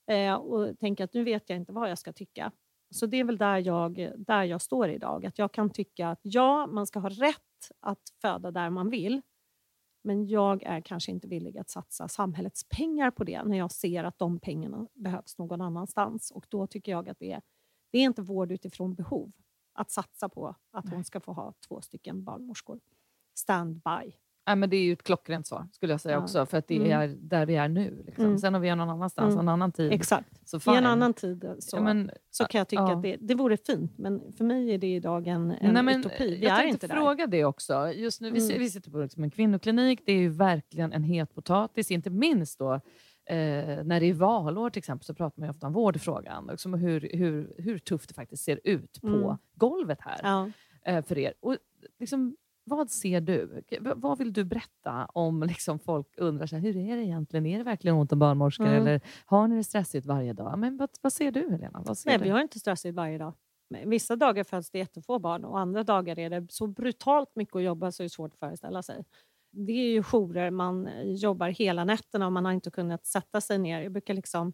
Verkligen. Eh, och tänker att nu vet jag inte vad jag ska tycka. Så det är väl där jag, där jag står idag. Att jag kan tycka att ja, man ska ha rätt att föda där man vill. Men jag är kanske inte villig att satsa samhällets pengar på det när jag ser att de pengarna behövs någon annanstans. Och då tycker jag att det är, det är inte vård utifrån behov att satsa på att hon ska få ha två stycken barnmorskor. Standby. Nej, men det är ju ett klockrent svar skulle jag säga Ja. också. För att det Mm. är där vi är nu. Liksom. Mm. Sen har vi någon annanstans Mm. en annan tid. Exakt. Så I fine. en annan tid eh, så, Ja, men, så kan jag tycka ja. att det, det vore fint. Men för mig är det idag en, en Nej, men, utopi. Vi jag är tänkte inte där. fråga det också. Just nu, vi, Mm. vi sitter på liksom en kvinnoklinik. Det är ju verkligen en het potatis. Inte minst då eh, när det är valår till exempel så pratar man ju ofta om vårdfrågan. Liksom hur, hur, hur tufft det faktiskt ser ut på Mm. golvet här Ja. eh, för er. Och, liksom, vad ser du? Vad vill du berätta om liksom, folk undrar så här, hur är det egentligen? Är det verkligen ont om barnmorskor? Mm. Eller har ni det stressigt varje dag? Men vad, vad ser du Helena? Vad ser Nej, du? vi har inte stressigt varje dag. Vissa dagar föds det jättefå barn och andra dagar är det så brutalt mycket att jobba så är det svårt att föreställa sig. Det är ju jourer, man jobbar hela nätterna och man har inte kunnat sätta sig ner. Jag brukar liksom,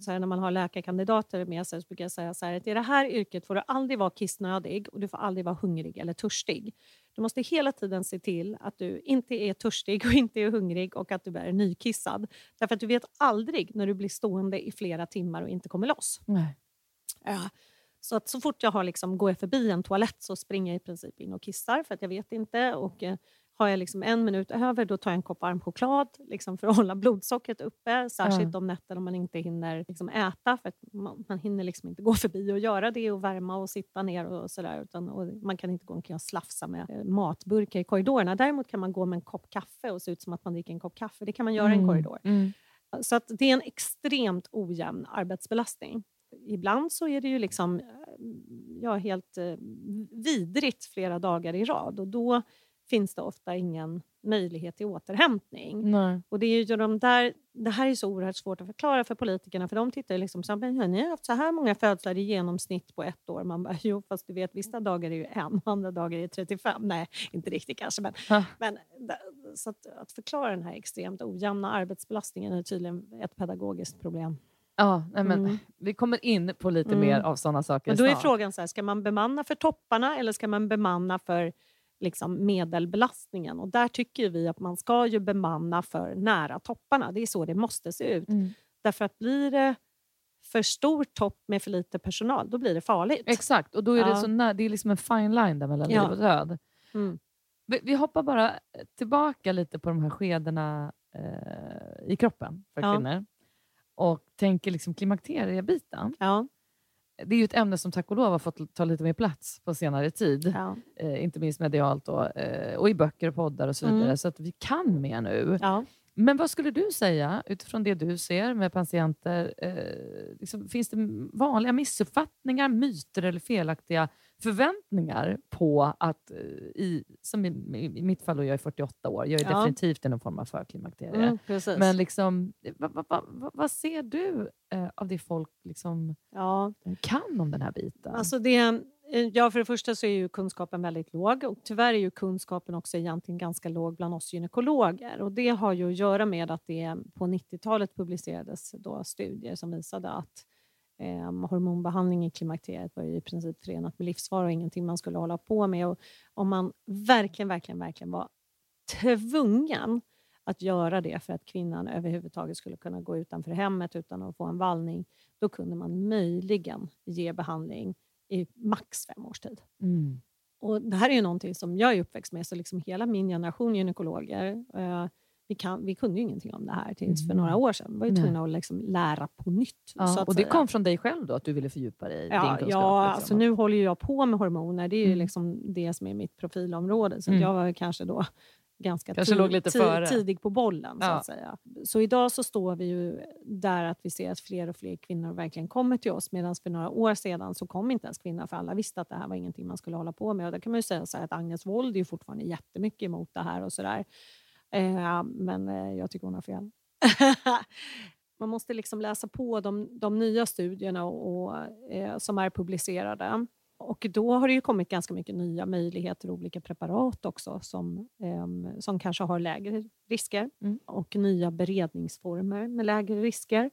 så här, när man har läkarkandidater med sig så brukar jag säga så här att i det här yrket får du aldrig vara kissnödig och du får aldrig vara hungrig eller törstig. Du måste hela tiden se till att du inte är törstig och inte är hungrig och att du är nykissad. Därför att du vet aldrig när du blir stående i flera timmar och inte kommer loss. Nej. Ja. Så att så fort jag har liksom, går jag förbi en toalett så springer jag i princip in och kissar för att jag vet inte. Och eh, har jag liksom en minut över då tar jag en kopp varm choklad liksom för att hålla blodsockret uppe. Särskilt nätter om man inte hinner liksom äta för att man, man hinner liksom inte gå förbi och göra det och värma och sitta ner och sådär. Utan, och man kan inte gå omkring och slafsa med eh, matburkar i korridorerna. Däremot kan man gå med en kopp kaffe och se ut som att man dricker en kopp kaffe. Det kan man göra i en korridor. Mm. Så att det är en extremt ojämn arbetsbelastning. Ibland så är det ju liksom, eh, ja, helt eh, vidrigt flera dagar i rad och då finns det ofta ingen möjlighet till återhämtning. Nej. Och det, är ju de där, det här är så oerhört svårt att förklara för politikerna för de tittar ju liksom så här, ni har haft så här många födslar i genomsnitt på ett år. Man bara, jo fast du vet vissa dagar är ju en och andra dagar är 35. Nej, inte riktigt kanske men, Ha. men så att, att förklara den här extremt ojämna arbetsbelastningen är tydligen ett pedagogiskt problem. Ja, men, Mm. Vi kommer in på lite Mm. mer av sådana saker Men då är snart. frågan så här, ska man bemanna för topparna eller ska man bemanna för liksom medelbelastningen? Och där tycker vi att man ska ju bemanna för nära topparna. Det är så det måste se ut. Mm. Därför att blir det för stor topp med för lite personal, då blir det farligt. Exakt, och då är det, Ja. så när, det är liksom en fine line där mellan Ja. liv och död. Mm. Vi, vi hoppar bara tillbaka lite på de här skedena eh, i kroppen för Ja. kvinnor och tänker liksom klimakteriebiten. Ja, Det är ju ett ämne som tack och lov har fått ta lite mer plats på senare tid. ja, Eh, inte minst medialt och, eh, och i böcker och poddar och så Mm. vidare. Så att vi kan mer nu. ja. Men vad skulle du säga utifrån det du ser med patienter? Eh, liksom, finns det vanliga missuppfattningar, myter eller felaktiga förväntningar på att, eh, i, som i, i mitt fall, och jag är 48 år, jag är Ja. definitivt i någon form av förklimakterie. Mm. Men liksom, vad, vad, vad, vad- ser du eh, av det folk liksom ja. kan om den här biten? Alltså det, Eh, ja, för det första så är ju kunskapen väldigt låg och tyvärr är ju kunskapen också egentligen ganska låg bland oss gynekologer. Och det har ju att göra med att det på 90-talet publicerades då studier som visade att eh, hormonbehandling i klimakteriet var ju i princip förenat med livsfara och ingenting man skulle hålla på med. Och om man verkligen, verkligen, verkligen var tvungen att göra det för att kvinnan överhuvudtaget skulle kunna gå utanför hemmet utan att få en vallning, då kunde man möjligen ge behandling i max fem års tid. Mm. Och det här är ju någonting som jag är uppväxt med, så liksom hela min generation gynekologer, eh, vi, kan, vi kunde ju ingenting om det här tills för Mm. några år sedan. Vi var ju tvungna att liksom lära på nytt. Ja, och det säga. kom från dig själv då, att du ville fördjupa dig i din Ja, kunskap? ja liksom. alltså nu håller ju jag på med hormoner. Det är ju Mm. liksom det som är mitt profilområde. Så Mm. jag var ju kanske då ganska Kanske ti- låg lite ti- före. tidig på bollen. Så, Ja. att säga. så idag så står vi ju där att vi ser att fler och fler kvinnor verkligen kommer till oss. Medan för några år sedan så kom inte ens kvinnor för alla visste att det här var ingenting man skulle hålla på med. Och där kan man ju säga så att Agnes Wold är ju fortfarande jättemycket emot det här och sådär. Eh, men eh, jag tycker hon har fel. man måste liksom läsa på de, de nya studierna och, och, eh, som är publicerade. Och då har det ju kommit ganska mycket nya möjligheter, olika preparat också som, ehm, som kanske har lägre risker Mm. och nya beredningsformer med lägre risker.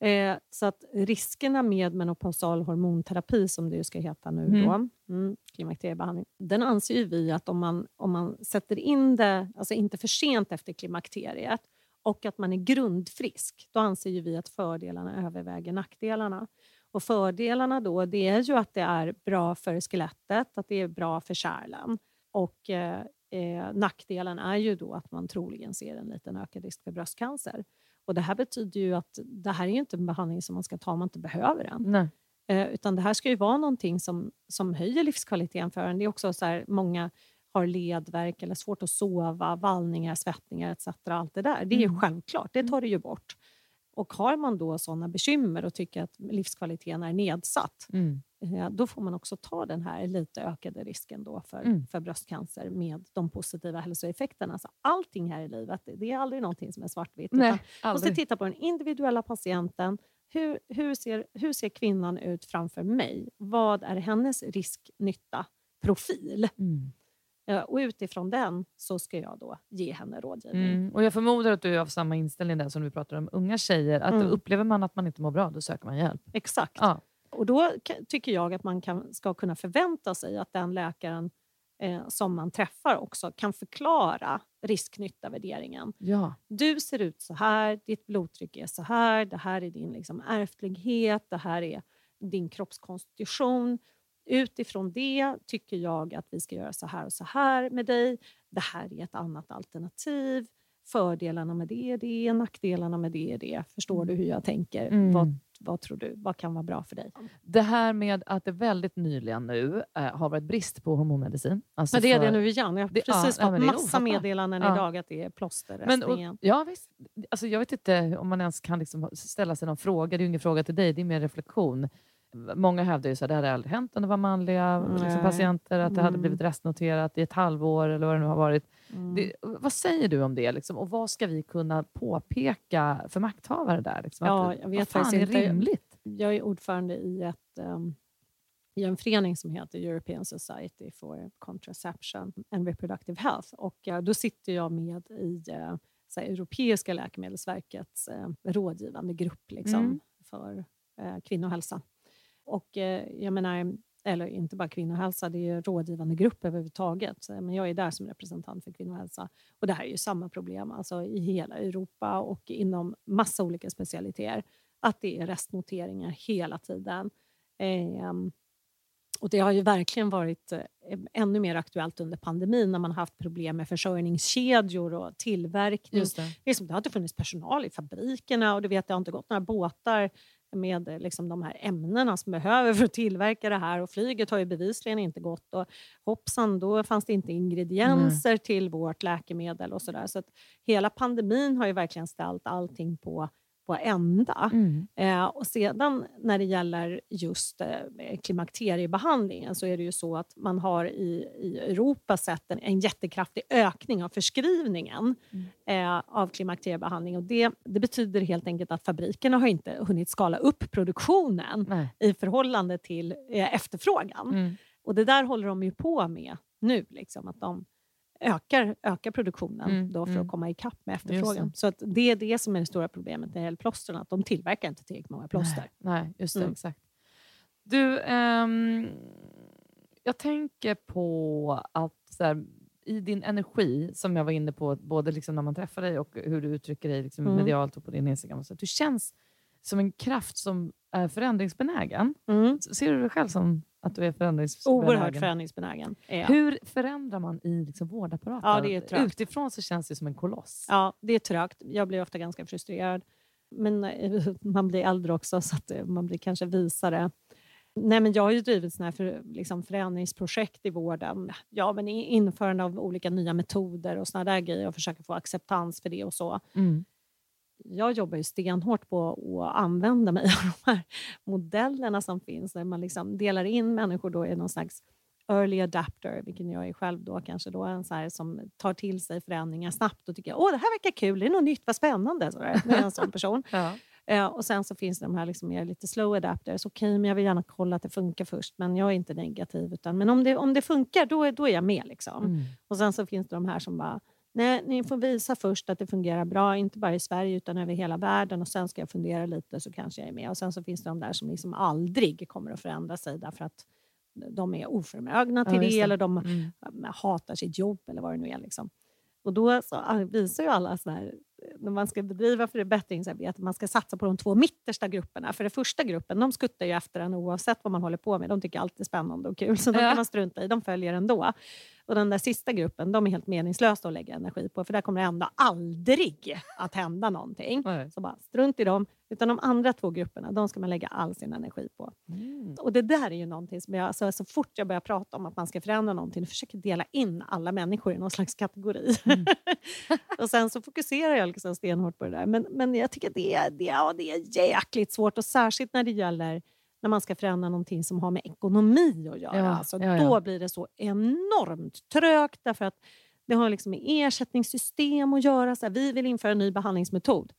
Eh, så att riskerna med menopausal hormonterapi, som det ju ska heta nu, Mm. då, mm, klimakteriebehandling, den anser ju vi att om man, om man sätter in det, alltså inte för sent efter klimakteriet, och att man är grundfrisk, då anser ju vi att fördelarna överväger nackdelarna. Och fördelarna då, det är ju att det är bra för skelettet, att det är bra för kärlen. Och eh, eh, nackdelen är ju då att man troligen ser en liten ökad risk för bröstcancer. Och det här betyder ju att det här är inte en behandling som man ska ta om man inte behöver den. Nej. Eh, utan det här ska ju vara någonting som, som höjer livskvaliteten för en. Det är också så här, många har ledvärk eller svårt att sova, vallningar, svettningar etc. Allt det där. Det är Mm. självklart, det tar det ju bort. Och har man då sådana bekymmer och tycker att livskvaliteten är nedsatt, Mm. eh, då får man också ta den här lite ökade risken då för, Mm. för bröstcancer med de positiva hälsoeffekterna. Så allting här i livet, det- är aldrig någonting som är svartvitt. Nej, man måste titta på den individuella patienten. Hur, hur, ser, hur ser kvinnan ut framför mig? Vad är hennes risk-nytta-profil? Mm. Eh, Och utifrån den så ska jag då ge henne rådgivning. Mm. Och jag förmodar att du är av samma inställning där som vi pratar om unga tjejer. Att Mm. upplever man att man inte mår bra, då söker man hjälp. Exakt. Ja. Och då tycker jag att man kan, ska kunna förvänta sig att den läkaren eh, som man träffar också kan förklara risk-nytta-värderingen. Ja. Du ser ut så här, ditt blodtryck är så här, det här är din liksom ärftlighet, det här är din kroppskonstitution. Utifrån det tycker jag att vi ska göra så här och så här med dig. Det här är ett annat alternativ. Fördelarna med det är det, nackdelarna med det är det. Förstår du hur jag tänker? Mm. Vad, vad tror du? Vad kan vara bra för dig? Det här med att det väldigt nyligen nu eh, har varit brist på hormonmedicin. Alltså Men det är för- det nu igen. Jag har Det- precis ja, fått men massa meddelanden Ja. idag att det är Men, plåsterrestning och, ja, visst. Alltså, jag vet inte om man ens kan liksom ställa sig någon fråga. Det är ju ingen fråga till dig, det är mer reflektion. Många hävdar ju att det hade aldrig hänt om det var manliga liksom, patienter, att det hade Mm. blivit restnoterat i ett halvår eller vad det nu har varit. Mm. Det, vad säger du om det? Liksom? Och vad ska vi kunna påpeka för makthavare där? Liksom? Ja, jag vet vad fan är inte. rimligt? Jag är ordförande i, ett, ehm, i en förening som heter European Society for Contraception and Reproductive Health. Och, eh, då sitter jag med i eh, så Europeiska läkemedelsverkets eh, rådgivande grupp liksom, Mm. för kvinnohälsa. Och eh, jag menar, eller inte bara kvinnohälsa, det är ju rådgivande grupp överhuvudtaget. Så, Men jag är där som representant för kvinnohälsa. Och det här är ju samma problem alltså, i hela Europa och inom massa olika specialiteter. Att det är restnoteringar hela tiden. Ehm, och det har ju verkligen varit eh, ännu mer aktuellt under pandemin när man haft problem med försörjningskedjor och tillverkning. Just det. Liksom, det har inte funnits personal i fabrikerna och du vet, det har inte gått några båtar med eh, liksom, de här ämnena som behöver för att tillverka det här. Och flyget har ju bevisligen inte gått. Och hoppsan, då fanns det inte ingredienser till vårt läkemedel och sådär. Så att hela pandemin har ju verkligen ställt allting på ända. Mm. Eh, och sedan när det gäller just eh, klimakteriebehandlingen så är det ju så att man har i, i Europa sett en, en jättekraftig ökning av förskrivningen eh, av klimakteriebehandling. Och det, det betyder helt enkelt att fabrikerna har inte hunnit skala upp produktionen Nej. i förhållande till eh, efterfrågan. Mm. Och det där håller de ju på med nu. Liksom, att de ökar, ökar produktionen Mm, då för mm. att komma ikapp med efterfrågan. Så att det är det som är det stora problemet när det gäller plåstren, att de tillverkar inte tillräckligt många plåster. Nej, nej just det. Mm. Exakt. Du, ehm, jag tänker på att här, i din energi, som jag var inne på, både liksom när man träffar dig och hur du uttrycker dig liksom Mm. medialt och på din Instagram. Så, att du känns som en kraft som är förändringsbenägen. Mm. Ser du dig själv som att du är förändringsbenägen? Oerhört förändringsbenägen jag. Hur förändrar man i liksom vårdapparaten? Ja, det är trögt. Utifrån så känns det som en koloss. Ja, det är trögt. Jag blir ofta ganska frustrerad. Men eh, man blir äldre också, så att eh, man blir kanske visare. Nej, men jag har ju drivit såna här för, liksom förändringsprojekt i vården. Ja, men införande av olika nya metoder och såna där grejer och försöka få acceptans för det och så. Mm. Jag jobbar ju stenhårt på att använda mig av de här modellerna som finns där man liksom delar in människor då i någon slags early adapter, vilken jag är själv då kanske då en så här som tar till sig förändringar snabbt och tycker åh det här verkar kul, det är något nytt, vad spännande. Så där, med en sån person. Ja. Eh, och sen så finns det de här liksom mer lite slow adapters. Okej, men jag vill gärna kolla att det funkar först, men jag är inte negativ. Utan, men om det, om det funkar, då, är- då är jag med. Liksom. Mm. Och sen så finns det de här som bara, nej, ni får visa först att det fungerar bra, inte bara i Sverige utan över hela världen och sen ska jag fundera lite så kanske jag är med. Och sen så finns det de där som liksom aldrig kommer att förändra sig därför att de är oförmögna till Ja, det, det. eller de Mm. hatar sitt jobb eller vad det nu är. Liksom. Och då så ah, visar ju alla så här, när man ska bedriva förbättringsarbete, man ska satsa på de två mittersta grupperna. För den första gruppen, de skuttar ju efter en oavsett vad man håller på med. De tycker allt är spännande och kul, så de Ja. kan man strunta i. De följer ändå. Och den där sista gruppen, de är helt meningslösa att lägga energi på, för där kommer det ändå aldrig att hända någonting. Nej. Så bara strunt i dem. Utan de andra två grupperna, de ska man lägga all sin energi på. Mm. Och det där är ju någonting som jag, alltså, så fort jag börjar prata om att man ska förändra någonting, jag försöker dela in alla människor i någon slags kategori. Mm. och sen så fokuserar jag liksom stenhårt på det där. Men, men jag tycker det det, ja, det är jäkligt svårt och särskilt när det gäller när man ska förändra någonting som har med ekonomi att göra. Ja, alltså, ja. Då blir det så enormt trögt därför att det har liksom med ersättningssystem att göra. Så här, vi vill införa en ny behandlingsmetod.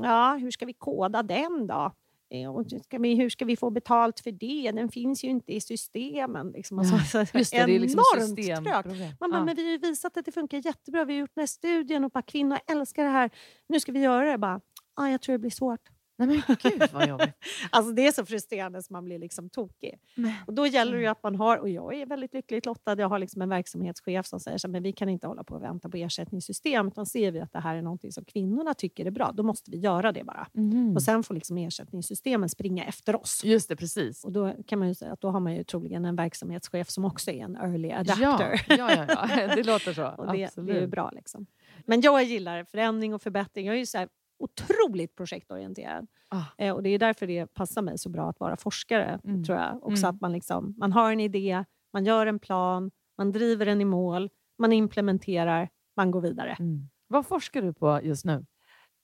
Ja, hur ska vi koda den då? Eh, Och ska, vi, hur ska vi få betalt för det? Den finns ju inte i systemen. Liksom. Alltså, så Just det, det är liksom systemproblem. Man bara, Ja. men vi har ju visat att det funkar jättebra. Vi har gjort den här studien och bara, kvinnor älskar det här. Nu ska vi göra det. Bara, ah, jag tror det blir svårt. Nej men gud vad jobbigt. Alltså det är så frustrerande så man blir liksom tokig. Men, Och då gäller det ju att man har, och jag är väldigt lyckligt lottad, jag har liksom en verksamhetschef som säger så men vi kan inte hålla på och vänta på ersättningssystem, utan ser vi att det här är någonting som kvinnorna tycker är bra, då måste vi göra det bara. Mhm. Och sen får liksom ersättningssystemen springa efter oss. Just det, precis. Och då kan man ju säga att då har man ju troligen en verksamhetschef som också är en early Ja, adapter. ja, ja, ja, det låter så. Och det, Absolut. det är ju bra. Liksom. Men jag gillar förändring och förbättring. Jag är ju så här otroligt projektorienterad. Ah. Eh, och det är därför det passar mig så bra att vara forskare. Mm. tror jag. Också Mm. att man, liksom, man har en idé, man gör en plan, man driver den i mål, man implementerar, man går vidare. Mm. Vad forskar du på just nu?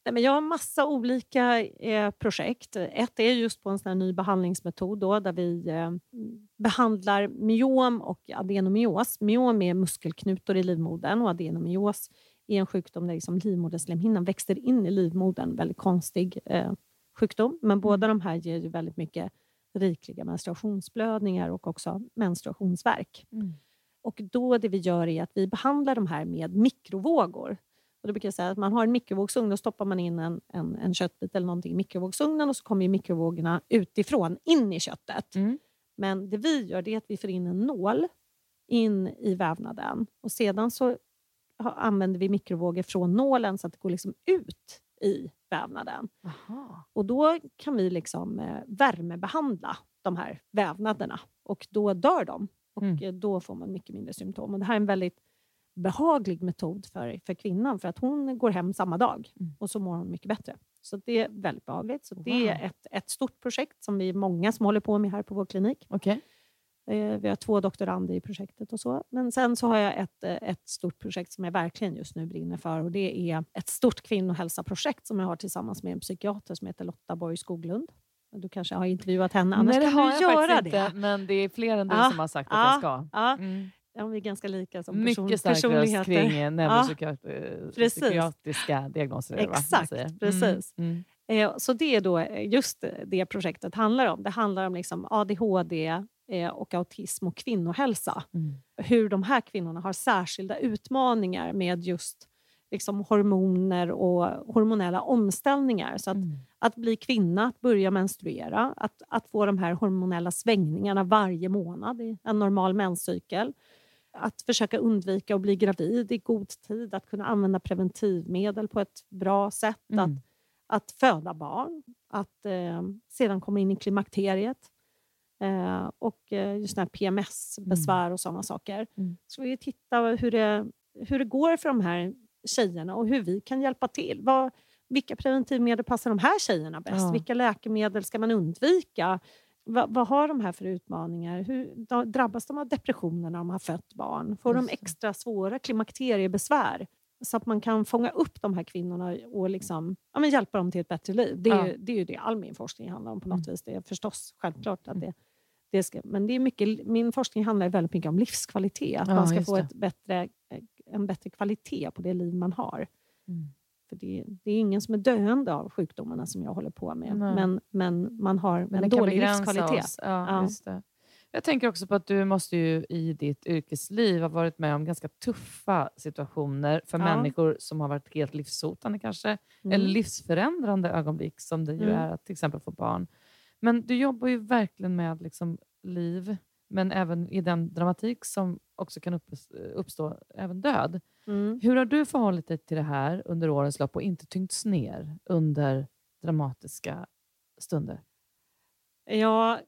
Nej, men jag har massa olika eh, projekt. Ett är just på en sån ny behandlingsmetod då, där vi eh, behandlar myom och adenomyos. Myom är muskelknutor i livmodern och adenomyos är en sjukdom där liksom livmoderslemhinnan växer in i livmodern. Väldigt konstig eh, sjukdom. Men båda de här ger ju väldigt mycket rikliga menstruationsblödningar och också menstruationsvärk. Och då det vi gör är att vi behandlar de här med mikrovågor. Och då brukar jag säga att man har en mikrovågsugn, då stoppar man in en, en, en köttbit eller någonting i mikrovågsugnen och så kommer mikrovågorna utifrån in i köttet. Mm. Men det vi gör är att vi får in en nål in i vävnaden och sedan så använder vi mikrovågor från nålen så att det går liksom ut i vävnaden. Aha. Och då kan vi liksom eh, värmebehandla de här vävnaderna och då dör de. Och Mm. eh, då får man mycket mindre symptom. Och det här är en väldigt behaglig metod för, för kvinnan för att hon går hem samma dag Mm. och så mår hon mycket bättre. Så det är väldigt behagligt. Så det är Wow. ett, ett stort projekt som vi är många som håller på med här på vår klinik. Okej. Eh, Vi har två doktorander i projektet och så. Men sen så har jag ett, eh, ett stort projekt som jag verkligen just nu brinner för och det är ett stort kvinnohälsaprojekt som jag har tillsammans med en psykiater som heter Lotta Borg Skoglund. Du kanske har intervjuat henne, annars Nej, det kan har du göra det. inte, men det är fler än du Ja, som har sagt att ja, jag ska. Ja, Mm. ja, vi är ganska lika som person, Mycket stark röst kring eh, neuropsykiatriska diagnoser. är det, va? Exakt, säger. precis. Mm. Mm. Eh, Så det är då eh, just det projektet handlar om. Det handlar om liksom ADHD, eh, och autism och kvinnohälsa. Mm. Hur de här kvinnorna har särskilda utmaningar med just liksom, hormoner och hormonella omställningar. Så att, Mm. att bli kvinna, att börja menstruera, att, att få de här hormonella svängningarna varje månad i en normal menscykel. Att försöka undvika att bli gravid i god tid, att kunna använda preventivmedel på ett bra sätt. Att, Mm. att föda barn, att eh, sedan komma in i klimakteriet. Eh, och eh, just här PMS-besvär och sådana saker. Mm. Så vi titta hur det, hur det går för de här tjejerna och hur vi kan hjälpa till. Vad, vilka preventivmedel passar de här tjejerna bäst? Ja. Vilka läkemedel ska man undvika? Va, vad har de här för utmaningar? Hur, drabbas de av depressioner när de har fött barn? Får de Just extra svåra klimakteriebesvär? Så att man kan fånga upp de här kvinnorna och liksom, ja, men hjälpa dem till ett bättre liv. Det är, Ja. det är ju det all min forskning handlar om på något Mm. vis. Det är förstås självklart att det, det ska, men det är mycket, min forskning handlar väldigt mycket om livskvalitet. Att Ja, man ska få ett bättre, en bättre kvalitet på det liv man har. Mm. För det, det är ingen som är döende av sjukdomarna som jag håller på med. Nej. Men, men man har Men en dålig livskvalitet. Ja. Jag tänker också på att du måste ju i ditt yrkesliv ha varit med om ganska tuffa situationer för Ja. människor som har varit helt livshotande kanske. Mm. Eller livsförändrande ögonblick som det ju Mm. är att till exempel få barn. Men du jobbar ju verkligen med liksom liv, men även i den dramatik som också kan upp- uppstå, även död. Mm. Hur har du förhållit dig till det här under årens lopp och inte tyngts ner under dramatiska stunder? Ja,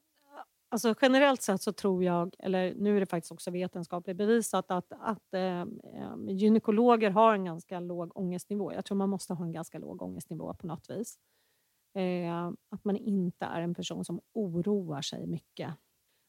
alltså generellt sett så tror jag, eller nu är det faktiskt också vetenskapligt bevisat, att, att eh, gynekologer har en ganska låg ångestnivå. Jag tror man måste ha en ganska låg ångestnivå på något vis. Eh, att man inte är en person som oroar sig mycket.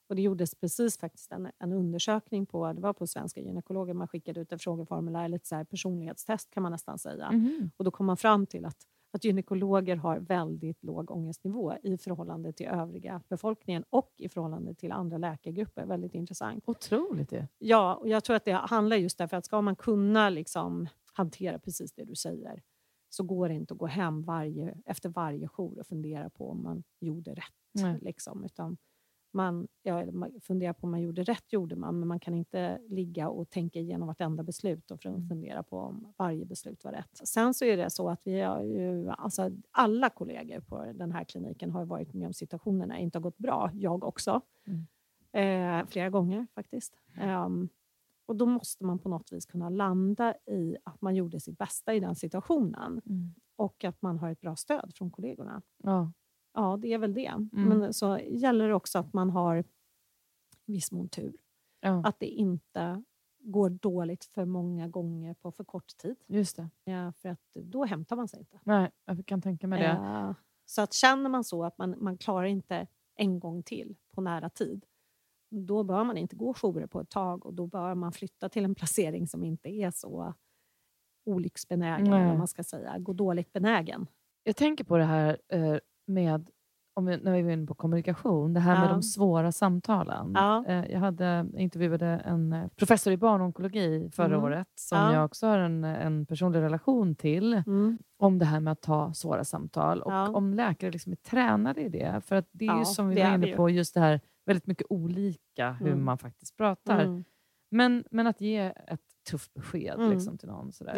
Och det gjordes precis faktiskt en, en undersökning på, det var på Svenska gynekologer, man skickade ut ett frågeformulär, lite så personlighetstest kan man nästan säga. Mhm. Och då kom man fram till att, att gynekologer har väldigt låg ångestnivå i förhållande till övriga befolkningen och i förhållande till andra läkargrupper. Väldigt intressant. Otroligt ju. Ja, och jag tror att det handlar just därför att ska man kunna liksom hantera precis det du säger så går det inte att gå hem varje, efter varje jour och fundera på om man gjorde rätt. Nej. Liksom, utan man, ja, man funderar på om man gjorde rätt, gjorde man, men man kan inte ligga och tänka igenom vartenda beslut och Mm. fundera på om varje beslut var rätt. Sen så är det så att vi har ju, alltså alla kollegor på den här kliniken har varit med om situationer när det inte har gått bra. Jag också. Eh, flera gånger faktiskt. Ehm, och då måste man på något vis kunna landa i att man gjorde sitt bästa i den situationen Mm. och att man har ett bra stöd från kollegorna. Ja. Ja, det är väl det. Mm. Men så gäller det också att man har viss mån tur. Ja. Att det inte går dåligt för många gånger på för kort tid. Just det. Ja, för att då hämtar man sig inte. Nej, jag kan tänka mig det. Eh, Så att känner man så att man, man klarar inte en gång till på nära tid, då bör man inte gå jourer på ett tag och då bör man flytta till en placering som inte är så olycksbenägen, Nej. eller man ska säga, gå dåligt benägen. Jag tänker på det här eh, med, om vi, när vi var inne på kommunikation, det här med Ja. de svåra samtalen. Ja. Eh, jag hade, intervjuade en eh, professor i barnonkologi förra Mm. året, som Ja. jag också har en, en personlig relation till, Mm. om det här med att ta svåra samtal och om läkare liksom är tränade i det. För att det är ju som vi var inne på, just det här väldigt mycket olika hur Mm. man faktiskt pratar. Mm. Men, men att ge ett tufft besked Mm. liksom, till någon. Sådär.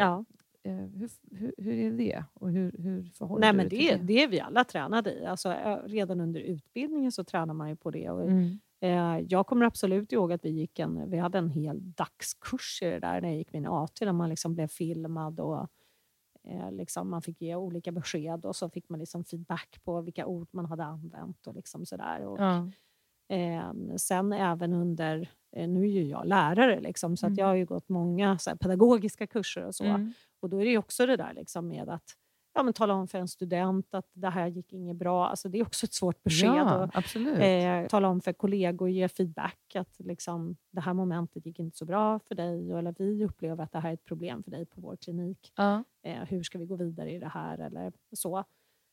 Eh, hur, hur, hur är det? Och hur, hur förhåller Nej, men till det, det är vi alla tränade i. Alltså, ö, redan under utbildningen så tränar man ju på det. Och, Mm. eh, jag kommer absolut ihåg att vi, gick en, vi hade en hel dagskurs i det där när jag gick min AT, där man liksom blev filmad och eh, liksom man fick ge olika besked och så fick man liksom feedback på vilka ord man hade använt. och liksom sådär. Och, Ja. Eh, sen även under, eh, nu är ju jag lärare, liksom, så att Mm. jag har ju gått många här, pedagogiska kurser och så. Mm. Och då är det ju också det där liksom, med att ja, men tala om för en student att det här gick inget bra. Alltså, det är också ett svårt besked. Ja, Och, eh, tala om för kollegor, ge feedback att liksom, det här momentet gick inte så bra för dig. Eller vi upplever att det här är ett problem för dig på vår klinik. ja. Eh, hur ska vi gå vidare i det här? Eller så.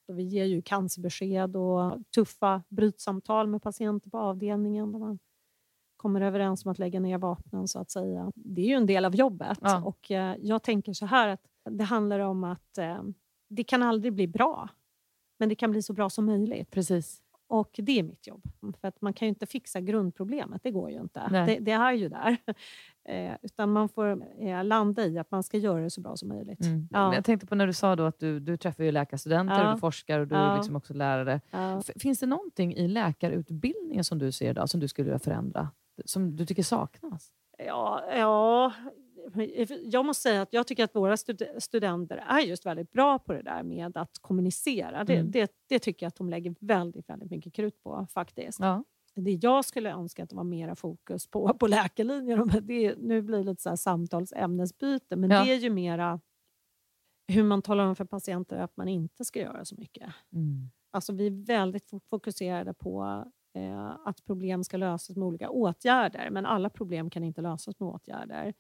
Och vi ger ju cancerbesked och tuffa brytsamtal med patienter på avdelningen där man kommer överens om att lägga ner vapnen så att säga. Det är ju en del av jobbet Ja. och eh, jag tänker så här att det handlar om att eh, det kan aldrig bli bra, men det kan bli så bra som möjligt. Precis. Och det är mitt jobb. För att man kan ju inte fixa grundproblemet, det går ju inte. Det, det är ju där. Eh, utan man får eh, landa i att man ska göra det så bra som möjligt. Mm. Ja. Jag tänkte på när du sa då att du, du träffar ju läkarstudenter, Ja. och du forskar och du är Ja. liksom också lärare. Ja. Finns det någonting i läkarutbildningen som du ser idag som du skulle vilja förändra? Som du tycker saknas? Ja, ja, jag måste säga att jag tycker att våra stud- studenter är just väldigt bra på det där med att kommunicera. Det, Mm. det, det tycker jag att de lägger väldigt, väldigt mycket krut på faktiskt. Ja. Det jag skulle önska att det var mera fokus på på läkarlinjen, det, nu blir det lite så här samtalsämnesbyte, men Ja. det är ju mera hur man talar om för patienter att man inte ska göra så mycket. Mm. Alltså vi är väldigt fo- fokuserade på eh, att problem ska lösas med olika åtgärder, men alla problem kan inte lösas med åtgärder.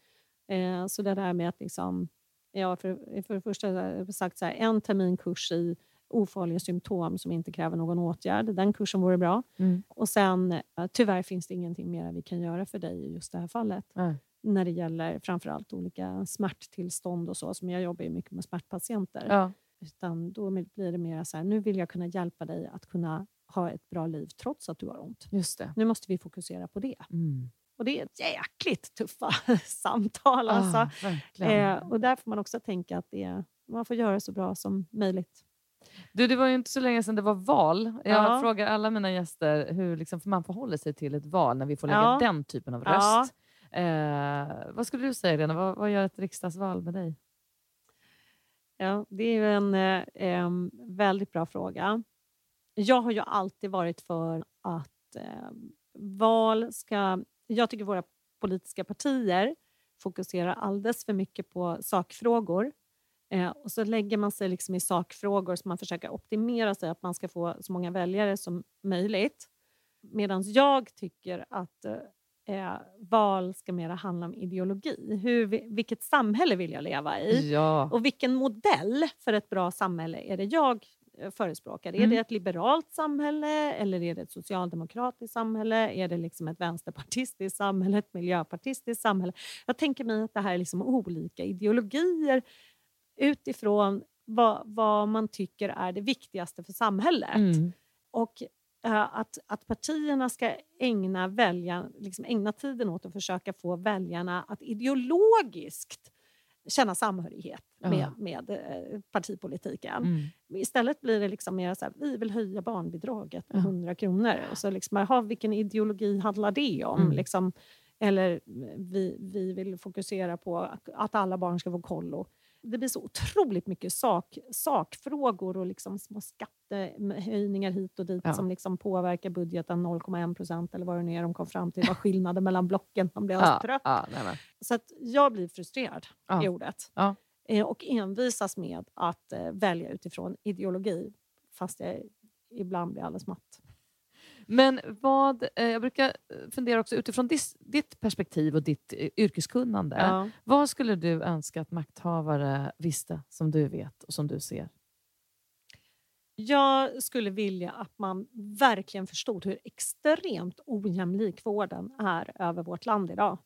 Eh, så det där med att liksom, ja, för, för det första har sagt så här, en termin kurs i ofarliga symptom som inte kräver någon åtgärd, den kursen vore bra. Mm. Och sen, eh, tyvärr finns det ingenting mer vi kan göra för dig i just det här fallet Nej. när det gäller framförallt olika smärttillstånd och så, som jag jobbar ju mycket med smärtpatienter. Ja. Utan då blir det mer så här, nu vill jag kunna hjälpa dig att kunna ha ett bra liv trots att du har ont. Just det. Nu måste vi fokusera på det. Mm. Och det är jäkligt tuffa samtal. Alltså. Ah, eh, och där får man också tänka att det, man får göra så bra som möjligt. Du, det var ju inte så länge sedan det var val. Jag Ja. frågar alla mina gäster hur liksom, för man förhåller sig till ett val när vi får lägga Ja. den typen av Ja. röst. Eh, vad skulle du säga, Lena? Vad, vad gör ett riksdagsval med dig? Ja, det är ju en eh, väldigt bra fråga. Jag har ju alltid varit för att eh, val ska... Jag tycker våra politiska partier fokuserar alldeles för mycket på sakfrågor. Eh, och så lägger man sig liksom i sakfrågor så man försöker optimera sig att man ska få så många väljare som möjligt. Medan jag tycker att eh, val ska mera handla om ideologi. Hur, vi- vilket samhälle vill jag leva i? Ja. Och vilken modell för ett bra samhälle är det jag eh, förespråkar? Är Mm. det ett liberalt samhälle eller är det ett socialdemokratiskt samhälle? Är det liksom ett vänsterpartistiskt samhälle, ett miljöpartistiskt samhälle? Jag tänker mig att det här är liksom olika ideologier utifrån vad, vad man tycker är det viktigaste för samhället. Mm. Och eh, att, att partierna ska ägna, välja, liksom ägna tiden åt att försöka få väljarna att ideologiskt känna samhörighet med, med eh, partipolitiken. Mm. Istället blir det liksom mer så här, vi vill höja barnbidraget med Ja. 100 kronor. Och så liksom, aha, vilken ideologi handlar det om? Mm. Liksom, eller vi, vi vill fokusera på att alla barn ska få kollo. Det blir så otroligt mycket sak, sakfrågor och liksom små skattehöjningar hit och dit Ja. som liksom påverkar budgeten 0,1 procent eller vad det nu är de kom fram till. Vad skillnaden mellan blocken. Man blir Ja, trött. ja, nej, men. Så att jag blir frustrerad Ja. i ordet. Ja. Eh, och envisas med att eh, välja utifrån ideologi. Fast jag ibland blir alldeles matt. Men vad, eh, jag brukar eh, fundera också utifrån dis, ditt perspektiv och ditt eh, yrkeskunnande. Ja. Vad skulle du önska att makthavare visste som du vet och som du ser? Jag skulle vilja att man verkligen förstod hur extremt ojämlik vården är över vårt land idag.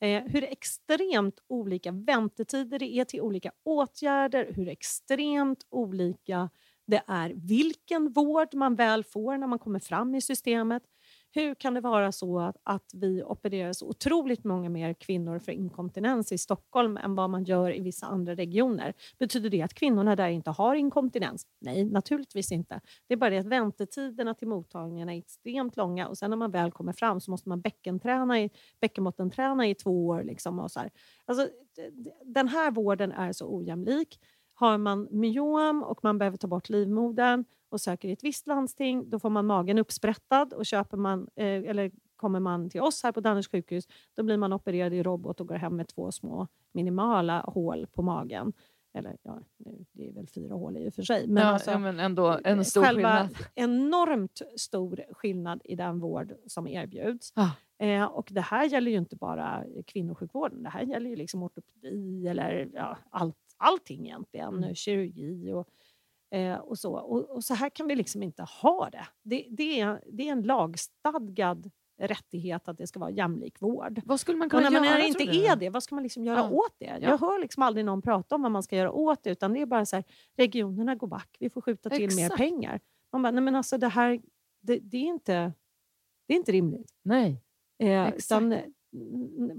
Eh, hur extremt olika väntetider det är till olika åtgärder, hur extremt olika det är vilken vård man väl får när man kommer fram i systemet. Hur kan det vara så att, att vi opererar så otroligt många mer kvinnor för inkontinens i Stockholm än vad man gör i vissa andra regioner? Betyder det att kvinnorna där inte har inkontinens? Nej, naturligtvis inte. Det är bara det att väntetiderna till mottagningarna är extremt långa och sen när man väl kommer fram så måste man bäckenträna i, bäckenbottenträna i två år. Liksom och så här. Alltså, den här vården är så ojämlik. Har man myom och man behöver ta bort livmodern och söker i ett visst landsting, då får man magen uppsprättad och köper man, eh, eller kommer man till oss här på Danners sjukhus, då blir man opererad i robot och går hem med två små minimala hål på magen. Eller ja, nu, det är väl fyra hål i och för sig. Men ja, alltså, ja, men ändå en stor själva skillnad. enormt stor skillnad i den vård som erbjuds. Ah. Eh, och det här gäller ju inte bara kvinnosjukvården. Det här gäller ju liksom ortopedi eller ja, allt, allting egentligen. Mm. Kirurgi och, eh, och så. Och, och så här kan vi liksom inte ha det. Det, det, är, det är en lagstadgad rättighet att det ska vara jämlik vård. Vad skulle man Och kunna när man göra? inte är det, vad ska man liksom göra Ja. åt det? Ja. Jag hör liksom aldrig någon prata om vad man ska göra åt det, utan det är bara så här, regionerna går back, vi får skjuta till mer Exakt. pengar. Man bara, nej men alltså det här, det, det, är inte, det är inte rimligt. Nej. Eh, Exakt. utan,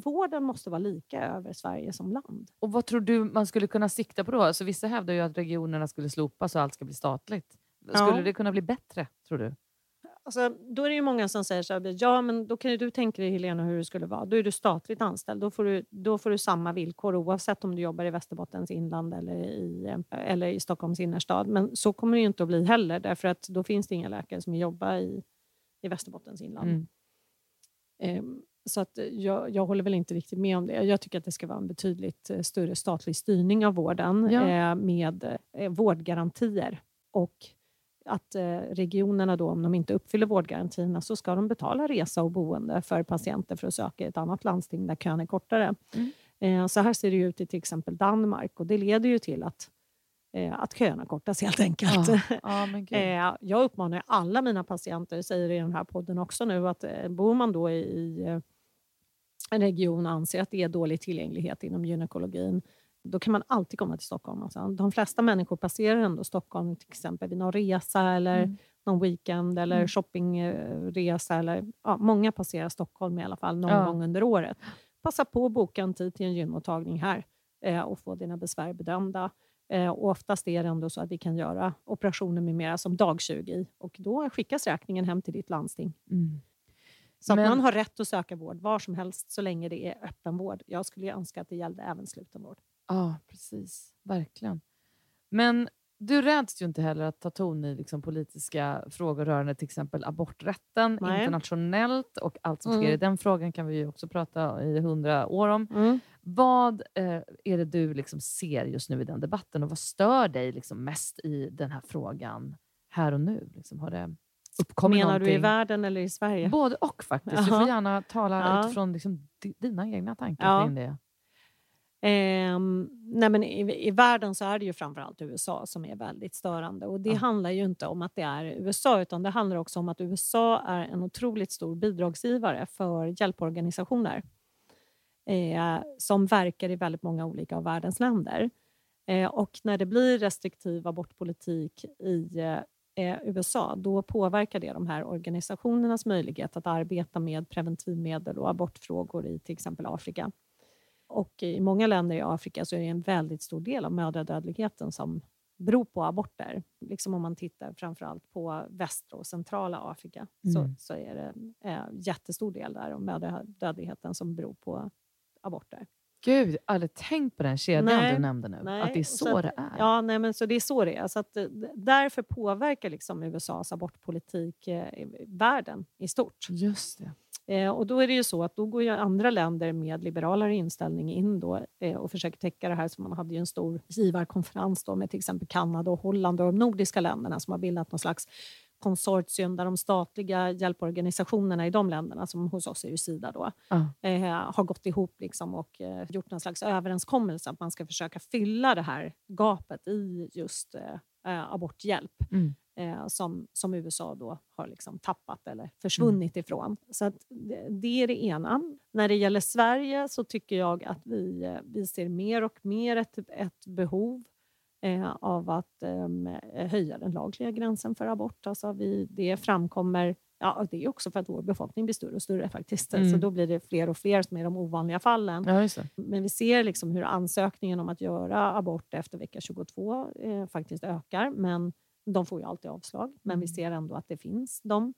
vården måste vara lika över Sverige som land. Och vad tror du man skulle kunna sikta på då? Alltså, vissa hävdar ju att regionerna skulle slopas och allt ska bli statligt. Skulle Ja. det kunna bli bättre, tror du? Alltså, då är det ju många som säger så här, ja men då kan ju du tänka dig Helena hur det skulle vara. Då är du statligt anställd. Då får du, då får du samma villkor oavsett om du jobbar i Västerbottens inland eller i, eller i Stockholms innerstad. Men så kommer det ju inte att bli heller därför att då finns det inga läkare som jobbar i, i Västerbottens inland. Mm. Ehm, Så att jag, jag håller väl inte riktigt med om det. Jag tycker att det ska vara en betydligt eh, större statlig styrning av vården Ja. eh, med eh, vårdgarantier. Och att eh, regionerna då, om de inte uppfyller vårdgarantierna så ska de betala resa och boende för patienter för att söka ett annat landsting där kön är kortare. Mm. Eh, så här ser det ut i till exempel Danmark och det leder ju till att, eh, att köerna kortas helt enkelt. Ja, ja. Eh, jag uppmanar alla mina patienter, säger i den här podden också nu, att eh, bor man då i, eh, en region anser att det är dålig tillgänglighet inom gynekologin, då kan man alltid komma till Stockholm. Alltså, de flesta människor passerar ändå Stockholm till exempel vid någon resa eller Mm. någon weekend eller Mm. shoppingresa. Eller, ja, många passerar Stockholm i alla fall någon Ja. gång under året. Passa på att boka en tid till en gynmottagning här eh, och få dina besvär bedömda. Eh, och oftast är det ändå så att vi kan göra operationer med mera som dag 20 och då skickas räkningen hem till ditt landsting. Mm. Så Men- man har rätt att söka vård var som helst så länge det är öppenvård. Jag skulle ju önska att det gällde även slutenvård. Ja, precis. Verkligen. Men du räds ju inte heller att ta ton i liksom, politiska frågor rörande till exempel aborträtten Nej. internationellt och allt som Mm. sker i den frågan kan vi ju också prata i hundra år om. Vad eh, är det du liksom ser just nu i den debatten och vad stör dig liksom mest i den här frågan här och nu? Liksom, har det uppkommit Menar du i någonting? världen eller i Sverige? Både och faktiskt. Du får gärna tala Ja. utifrån liksom, di- dina egna tankar Ja. kring det. Ehm, nej men i, I världen så är det ju framförallt USA som är väldigt störande. Och Det Ja. handlar ju inte om att det är USA utan det handlar också om att USA är en otroligt stor bidragsgivare för hjälporganisationer eh, som verkar i väldigt många olika av världens länder. Eh, och när det blir restriktiv abortpolitik i eh, USA då påverkar det de här organisationernas möjlighet att arbeta med preventivmedel och abortfrågor i till exempel Afrika. Och i många länder i Afrika så är det en väldigt stor del av mödradödligheten som beror på aborter. Liksom om man tittar framförallt på västra och centrala Afrika så, Mm. så är det en jättestor del där av mödradödligheten som beror på aborter. Gud, jag har aldrig tänkt på den kedjan Nej, du nämnde nu. nej, att det är så, så det är. Ja, nej, men så det är så det är. Så att, eh, därför påverkar liksom USAs abortpolitik eh, världen i stort. Just det. Eh, och då är det ju så att då går ju andra länder med liberalare inställning in då, eh, och försöker täcka det här. Så man hade ju en stor givarkonferens då med till exempel Kanada och Holland och de nordiska länderna som har bildat någon slags konsortium där de statliga hjälporganisationerna i de länderna, som hos oss är ju Sida då, Ja. eh, har gått ihop liksom och eh, gjort någon slags överenskommelse att man ska försöka fylla det här gapet i just eh, eh, aborthjälp Mm. eh, som, som USA då har liksom tappat eller försvunnit ifrån. Så det, det är det ena. När det gäller Sverige så tycker jag att vi, eh, vi ser mer och mer ett, ett behov eh, av att em, höja den lagliga gränsen för abort. Alltså vi, det framkommer Ja, det är också för att vår befolkning blir större och större faktiskt. Mm. Så då blir det fler och fler som är de ovanliga fallen. Ja. Men vi ser liksom hur ansökningen om att göra abort efter vecka 22 eh, faktiskt ökar. Men de får ju alltid avslag. Men vi Mm. ser ändå att det finns dem.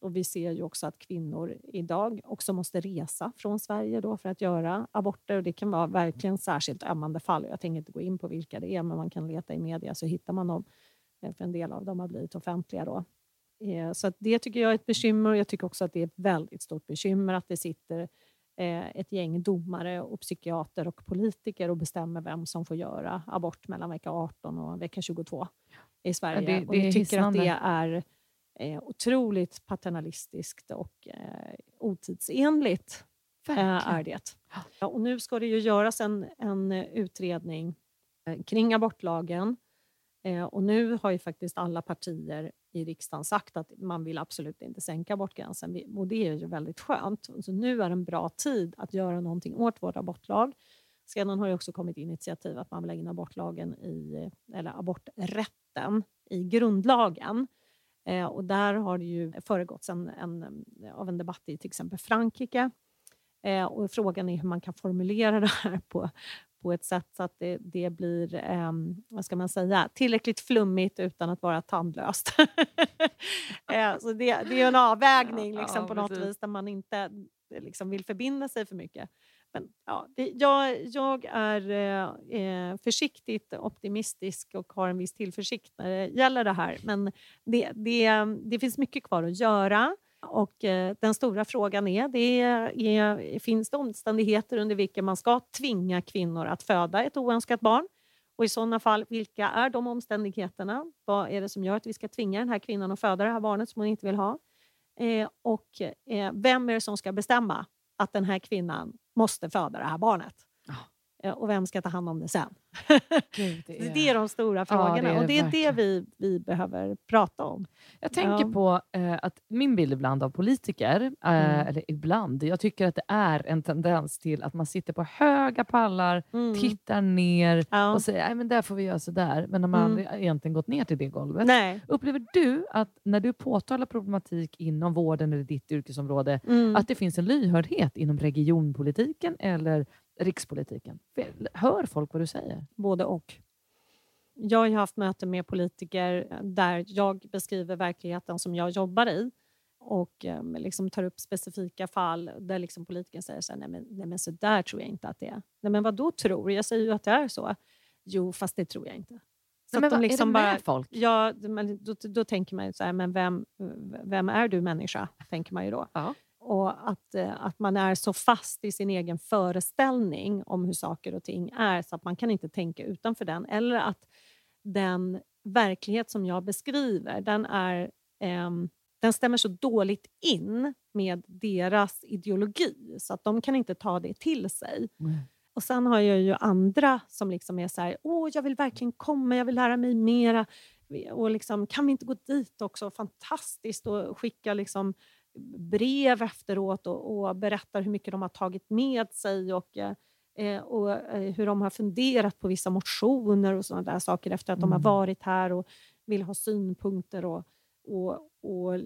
Och vi ser ju också att kvinnor idag också måste resa från Sverige då för att göra aborter. Och det kan vara verkligen särskilt ömmande fall. Jag tänker inte gå in på vilka det är, men man kan leta i media så hittar man dem. Eh, För en del av dem har blivit offentliga då. Eh, Så det tycker jag är ett bekymmer. och Jag tycker också att det är ett väldigt stort bekymmer att det sitter eh, ett gäng domare och psykiater och politiker och bestämmer vem som får göra abort mellan vecka 18 och vecka 22 i Sverige. det- och det är jag tycker att det är eh, otroligt paternalistiskt och eh, otidsenligt. Eh, är det. Ja, och nu ska det ju göras en, en eh, utredning eh, kring abortlagen. Eh, och nu har ju faktiskt alla partier i riksdagen sagt att man vill absolut inte sänka abortgränsen. Och det är ju väldigt skönt. Så nu är en bra tid att göra någonting åt vår abortlag. Sedan har det också kommit initiativ att man vill lägga in abortlagen i, eller aborträtten i grundlagen. Eh, och där har det ju föregåtts en, en, av en debatt i till exempel Frankrike. Eh, och frågan är hur man kan formulera det här på, på ett sätt så att det, det blir eh, vad ska man säga, tillräckligt flummigt utan att vara tandlöst. eh, så det, det är en avvägning liksom, ja, på något vis där man inte liksom, vill förbinda sig för mycket. Men, ja, det, jag, jag är eh, eh, försiktigt optimistisk och har en viss tillförsikt när det gäller det här. Men det, det, det finns mycket kvar att göra. Och eh, Den stora frågan är, det är, finns det omständigheter under vilka man ska tvinga kvinnor att föda ett oönskat barn? Och i sådana fall, vilka är de omständigheterna? Vad är det som gör att vi ska tvinga den här kvinnan att föda det här barnet som hon inte vill ha? Eh, och eh, vem är det som ska bestämma att den här kvinnan måste föda det här barnet? Oh. och vem ska ta hand om det sen? Gud, det, är... det, är... de stora frågorna ja, det är och det är det vi, vi behöver prata om. Jag tänker ja. på eh, att min bild ibland av politiker, eh, mm. eller ibland, jag tycker att det är en tendens till att man sitter på höga pallar, mm. tittar ner ja. och säger att där får vi göra sådär, men när man mm. aldrig egentligen gått ner till det golvet. Nej. Upplever du att när du påtalar problematik inom vården eller ditt yrkesområde, mm. att det finns en lyhördhet inom regionpolitiken eller rikspolitiken? Hör folk vad du säger? Både och. Jag har haft möten med politiker där jag beskriver verkligheten som jag jobbar i och eh, liksom tar upp specifika fall där liksom politikern säger så här, nej men, nej men så där tror jag inte att det är. Nej men vad då tror? Jag säger ju att det är så. Jo, fast det tror jag inte. Så men de liksom är det med bara, folk? Ja, då, då, tänker man ju så här, men vem, vem är du människa? Tänker man ju då. Ja och att, eh, att man är så fast i sin egen föreställning om hur saker och ting är så att man kan inte tänka utanför den. Eller att den verklighet som jag beskriver, den, är, eh, den stämmer så dåligt in med deras ideologi så att de kan inte ta det till sig. Mm. Och Sen har jag ju andra som liksom är så här, åh, jag vill verkligen komma, jag vill lära mig mera. Och liksom, kan vi inte gå dit också? Fantastiskt! Och skicka liksom brev efteråt och, och berättar hur mycket de har tagit med sig och, eh, och eh, hur de har funderat på vissa motioner och sådana där saker efter att mm. de har mm. varit här och vill ha synpunkter. Och, och, och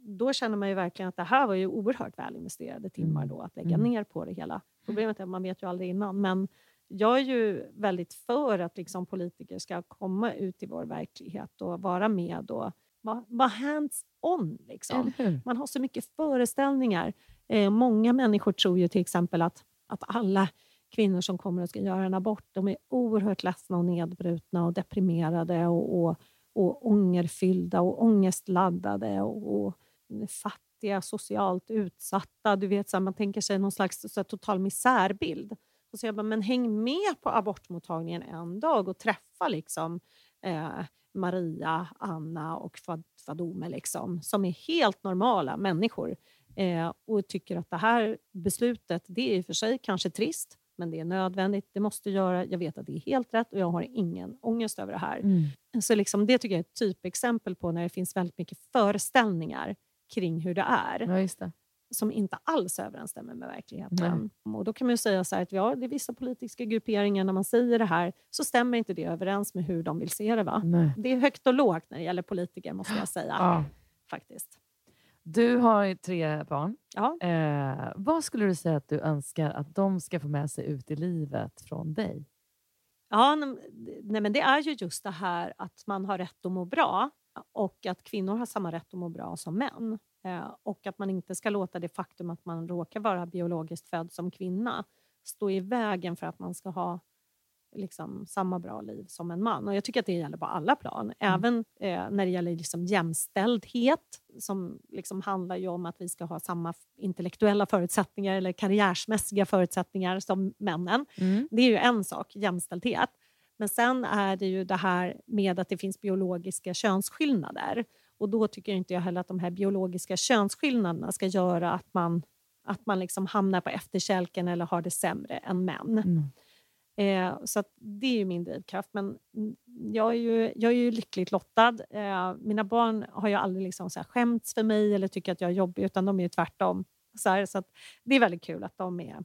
då känner man ju verkligen att det här var ju oerhört väl investerade timmar mm. då, att lägga mm. ner på det hela. Problemet är att man vet ju aldrig innan. Men jag är ju väldigt för att liksom politiker ska komma ut i vår verklighet och vara med och vara var hands-on. Liksom. Man har så mycket föreställningar. Eh, många människor tror ju till exempel att, att alla kvinnor som kommer och ska göra en abort, de är oerhört ledsna och nedbrutna och deprimerade och, och, och ångerfyllda och ångestladdade och, och fattiga, socialt utsatta. Du vet, så här, man tänker sig någon slags så här, total misärbild. Och så jag bara, men häng med på abortmottagningen en dag och träffa liksom, eh, Maria, Anna och Fadome liksom, som är helt normala människor eh, och tycker att det här beslutet, det är i och för sig kanske trist, men det är nödvändigt, det måste göra, jag vet att det är helt rätt och jag har ingen ångest över det här. Mm. Så liksom, det tycker jag är ett typexempel på när det finns väldigt mycket föreställningar kring hur det är. Ja, det som inte alls överensstämmer med verkligheten. Nej. Och då kan man säga så att ja, det är vissa politiska grupperingar, när man säger det här så stämmer inte det överens med hur de vill se det. Va? Det är högt och lågt när det gäller politiker, måste jag säga. Ja. Faktiskt. Du har tre barn. Ja. Eh, vad skulle du säga att du önskar att de ska få med sig ut i livet från dig? Ja, nej, men det är ju just det här att man har rätt att må bra och att kvinnor har samma rätt att må bra som män. Eh, och att man inte ska låta det faktum att man råkar vara biologiskt född som kvinna stå i vägen för att man ska ha liksom, samma bra liv som en man. Och Jag tycker att det gäller på alla plan. Mm. Även eh, när det gäller liksom, jämställdhet som liksom, handlar om att vi ska ha samma intellektuella förutsättningar eller karriärsmässiga förutsättningar som männen. Mm. Det är ju en sak, jämställdhet. Men sen är det ju det här med att det finns biologiska könsskillnader. Och då tycker inte jag heller att de här biologiska könsskillnaderna ska göra att man, att man liksom hamnar på efterkälken eller har det sämre än män. Mm. Eh, så det är ju min drivkraft. Men jag är ju, jag är ju lyckligt lottad. Eh, mina barn har ju aldrig liksom så här skämts för mig eller tycker att jag är jobbig, utan de är ju tvärtom. Så, här, så det är väldigt kul att de är,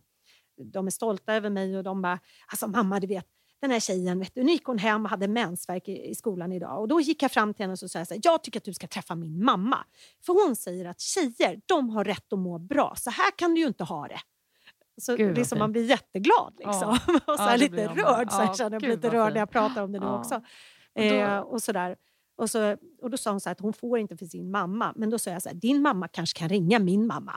de är stolta över mig och de bara, alltså mamma du vet, den här tjejen, vet du, nu gick hon hem och hade mensvärk i, i skolan idag. Och då gick jag fram till henne och sa så här, jag tycker att du ska träffa min mamma. För hon säger att tjejer, de har rätt att må bra. Så här kan du ju inte ha det. Så Gud, fint. man blir jätteglad liksom. Ja. och så Ja, här, det lite blir rörd. Så här, Ja, känner jag mig lite rörd när jag pratar om det nu Ja. också. då- Eh, och sådär. Och, så, och då sa hon så här att hon får inte för sin mamma. Men då sa jag så här, din mamma kanske kan ringa min mamma.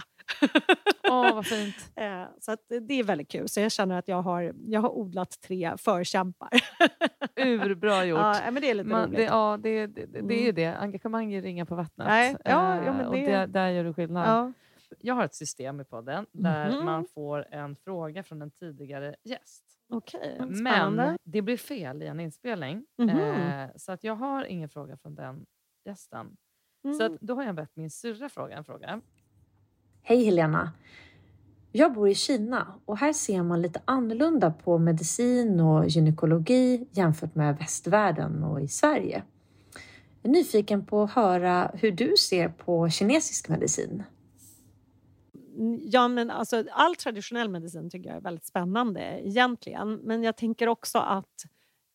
Åh, vad fint. Eh, så att det är väldigt kul. Så jag känner att jag har, jag har odlat tre förkämpar. Urbra gjort. ja, men det är lite Man, roligt. det, ja, det, det, det, det är ju Mm. det. Engagemang är ringa på vattnet. Nej, ja, ja, Eh, men och det- där, gör du skillnad. ja. Jag har ett system i podden där Mhm. man får en fråga från en tidigare gäst. Okej, Men det blir fel i en inspelning. Mhm. Eh, så att jag har ingen fråga från den gästen. Så att, Mm. då har jag bett min syrra fråga en fråga. Hej Helena! Jag bor i Kina och här ser man lite annorlunda på medicin och gynekologi jämfört med västvärlden och i Sverige. Jag är nyfiken på att höra hur du ser på kinesisk medicin. Ja, men alltså, all traditionell medicin tycker jag är väldigt spännande egentligen. Men jag tänker också att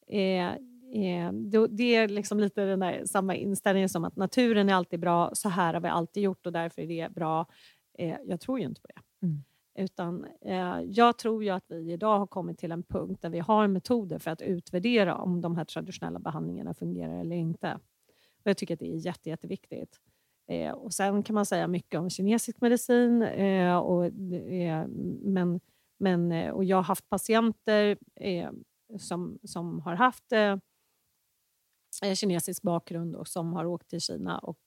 eh, eh, det, det är liksom lite den där samma inställningen som att naturen är alltid bra, så här har vi alltid gjort och därför är det bra. Eh, jag tror ju inte på det. Mm. Utan eh, jag tror ju att vi idag har kommit till en punkt där vi har metoder för att utvärdera om de här traditionella behandlingarna fungerar eller inte. Och jag tycker att det är jätte, jätteviktigt. Eh, och sen kan man säga mycket om kinesisk medicin. Eh, och, eh, men, men, eh, och jag har haft patienter eh, som, som har haft eh, eh kinesisk bakgrund och som har åkt till Kina. Och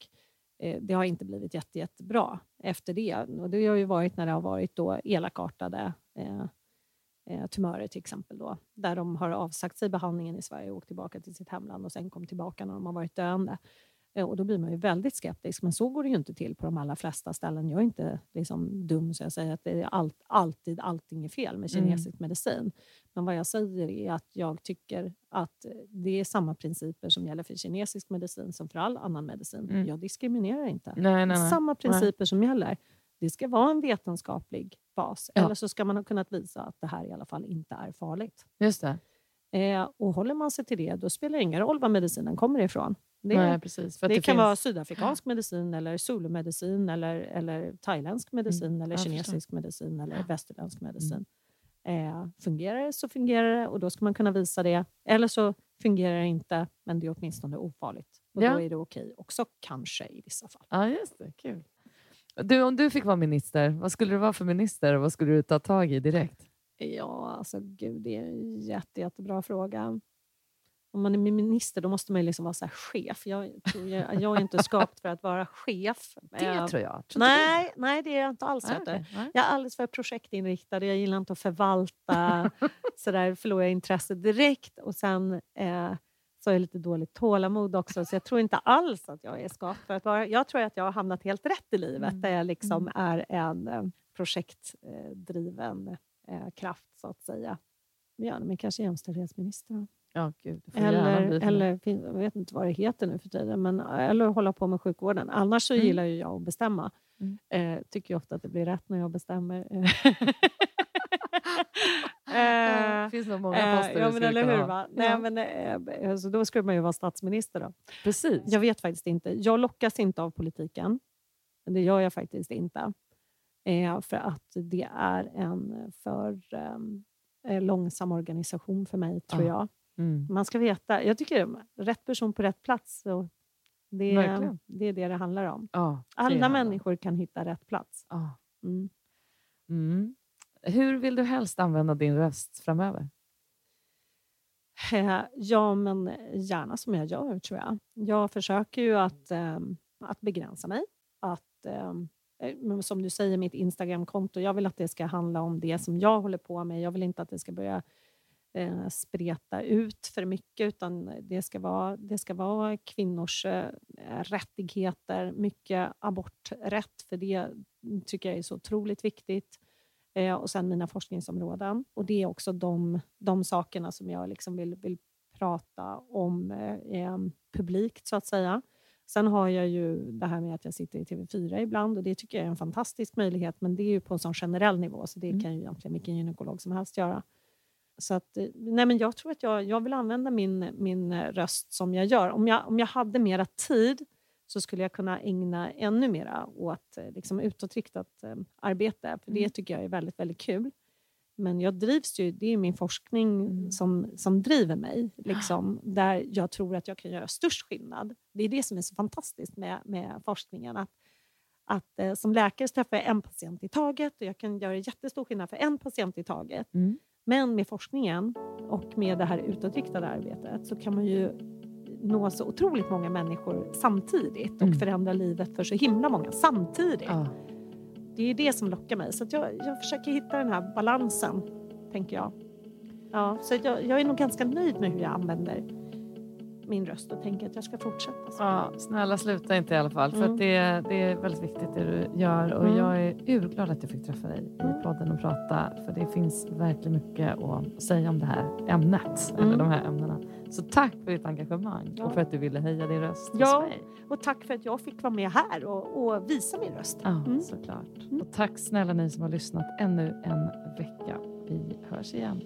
eh, det har inte blivit jätte, jättebra efter det. Och det har ju varit när det har varit då elakartade eh, tumörer till exempel. Då, där de har avsagt sig behandlingen i Sverige och åkt tillbaka till sitt hemland och sen kom tillbaka när de har varit döende. Eh, Och då blir man ju väldigt skeptisk, men så går det ju inte till på de allra flesta ställen. Jag är inte liksom dum så jag säger att det är allt, alltid allting är fel med Mm. kinesisk medicin. Men vad jag säger är att jag tycker att det är samma principer som gäller för kinesisk medicin som för all annan medicin. Mm. Jag diskriminerar inte. Nej, nej, nej. Samma principer som gäller. Det ska vara en vetenskaplig bas. Ja. Eller så ska man ha kunnat visa att det här i alla fall inte är farligt. Just det. Eh, och håller man sig till det, då spelar det ingen roll var medicinen kommer ifrån. Det, Nej, precis. Det, det kan finns... vara sydafrikansk medicin, eller zulumedicin, eller, eller thailändsk medicin, Mm, eller kinesisk medicin eller västerländsk medicin. Eh, fungerar det så fungerar det och då ska man kunna visa det. Eller så fungerar det inte, men det är åtminstone ofarligt. Och Ja. då är det okej också, kanske i vissa fall. Ja, just det. Kul. Du, om du fick vara minister, vad skulle du vara för minister och vad skulle du ta tag i direkt? Ja, alltså gud, det är en jätte, jättebra fråga. Om man är minister då måste man ju liksom vara så chef. Jag, jag, jag är inte skapt för att vara chef. Det Eh, tror jag. Tror nej, nej, det är jag inte alls. Nej, du. Nej. Jag är alldeles för projektinriktad. Jag gillar inte att förvalta. så där förlorar jag intresset direkt. Och sen eh, så har jag lite dåligt tålamod också. Så jag tror inte alls att jag är skapt för att vara... Jag tror att jag har hamnat helt rätt i livet. Mm. Där jag liksom är en eh, projektdriven eh, kraft, så att säga. Ja, men kanske jämställdhetsminister. Ja, gud. Eller, eller jag vet inte vad det heter nu för tiden, men, eller hålla på med sjukvården. Annars så Mm. gillar ju jag att bestämma. Mm. Eh, tycker ofta att det blir rätt när jag bestämmer. Ja, eh, Det finns nog många eh, poster ja, du men eller hur? ha. Nej, Ja. men, eh, alltså, då skulle man ju vara statsminister. Då. Precis. Jag vet faktiskt inte. Jag lockas inte av politiken. Det gör jag faktiskt inte. Eh, för att det är en för eh, långsam organisation för mig, tror Ja. jag. Mm. Man ska veta. Jag tycker rätt person på rätt plats. Så det, är, det är det det handlar om. Ja, det Alla människor kan hitta rätt plats. Ja. Mm. Mm. Hur vill du helst använda din röst framöver? Eh, Ja, men gärna som jag gör, tror jag. Jag försöker ju att, eh, att begränsa mig. Att, eh, men som du säger, mitt Instagramkonto, jag vill att det ska handla om det som jag håller på med. Jag vill inte att det ska börja eh, spreta ut för mycket, utan det ska vara, det ska vara kvinnors eh, rättigheter, mycket aborträtt, för det tycker jag är så otroligt viktigt. Eh, och sen mina forskningsområden. Och det är också de, de sakerna som jag liksom vill, vill prata om eh, eh, publikt, så att säga. Sen har jag ju det här med att jag sitter i TV4 ibland och det tycker jag är en fantastisk möjlighet, men det är ju på en sån generell nivå, så det Mm. kan ju egentligen vilken gynekolog som helst göra. Så att, eh, nej men jag tror att jag, jag vill använda min, min eh, röst som jag gör. Om jag, om jag hade mera tid så skulle jag kunna ägna ännu mera åt eh, liksom, utåtriktat eh, arbete. För Det Mm. tycker jag är väldigt, väldigt kul. Men jag drivs ju, det är min forskning Mm. som, som driver mig. Liksom, där jag tror att jag kan göra störst skillnad. Det är det som är så fantastiskt med, med forskningen. Att, att eh, som läkare träffar jag en patient i taget och jag kan göra jättestor skillnad för en patient i taget. Mm. Men med forskningen och med det här utåtriktade arbetet så kan man ju nå så otroligt många människor samtidigt och Mm. förändra livet för så himla många samtidigt. Ja. Det är det som lockar mig. Så att jag, jag försöker hitta den här balansen, tänker jag. Ja, så jag, jag är nog ganska nöjd med hur jag använder min röst och tänker att jag ska fortsätta. Så. Ja, snälla sluta inte i alla fall. För Mm. det, det är väldigt viktigt det du gör. Och Mm. jag är urglad att jag fick träffa dig Mm. i podden och prata. För det finns verkligen mycket att säga om det här ämnet. Mm. Eller de här ämnena. Så tack för ditt engagemang Ja. och för att du ville höja din röst Ja. hos mig. Och tack för att jag fick vara med här och, och visa min röst. Ja, Mm. såklart. Mm. Och tack snälla ni som har lyssnat ännu en vecka. Vi hörs igen.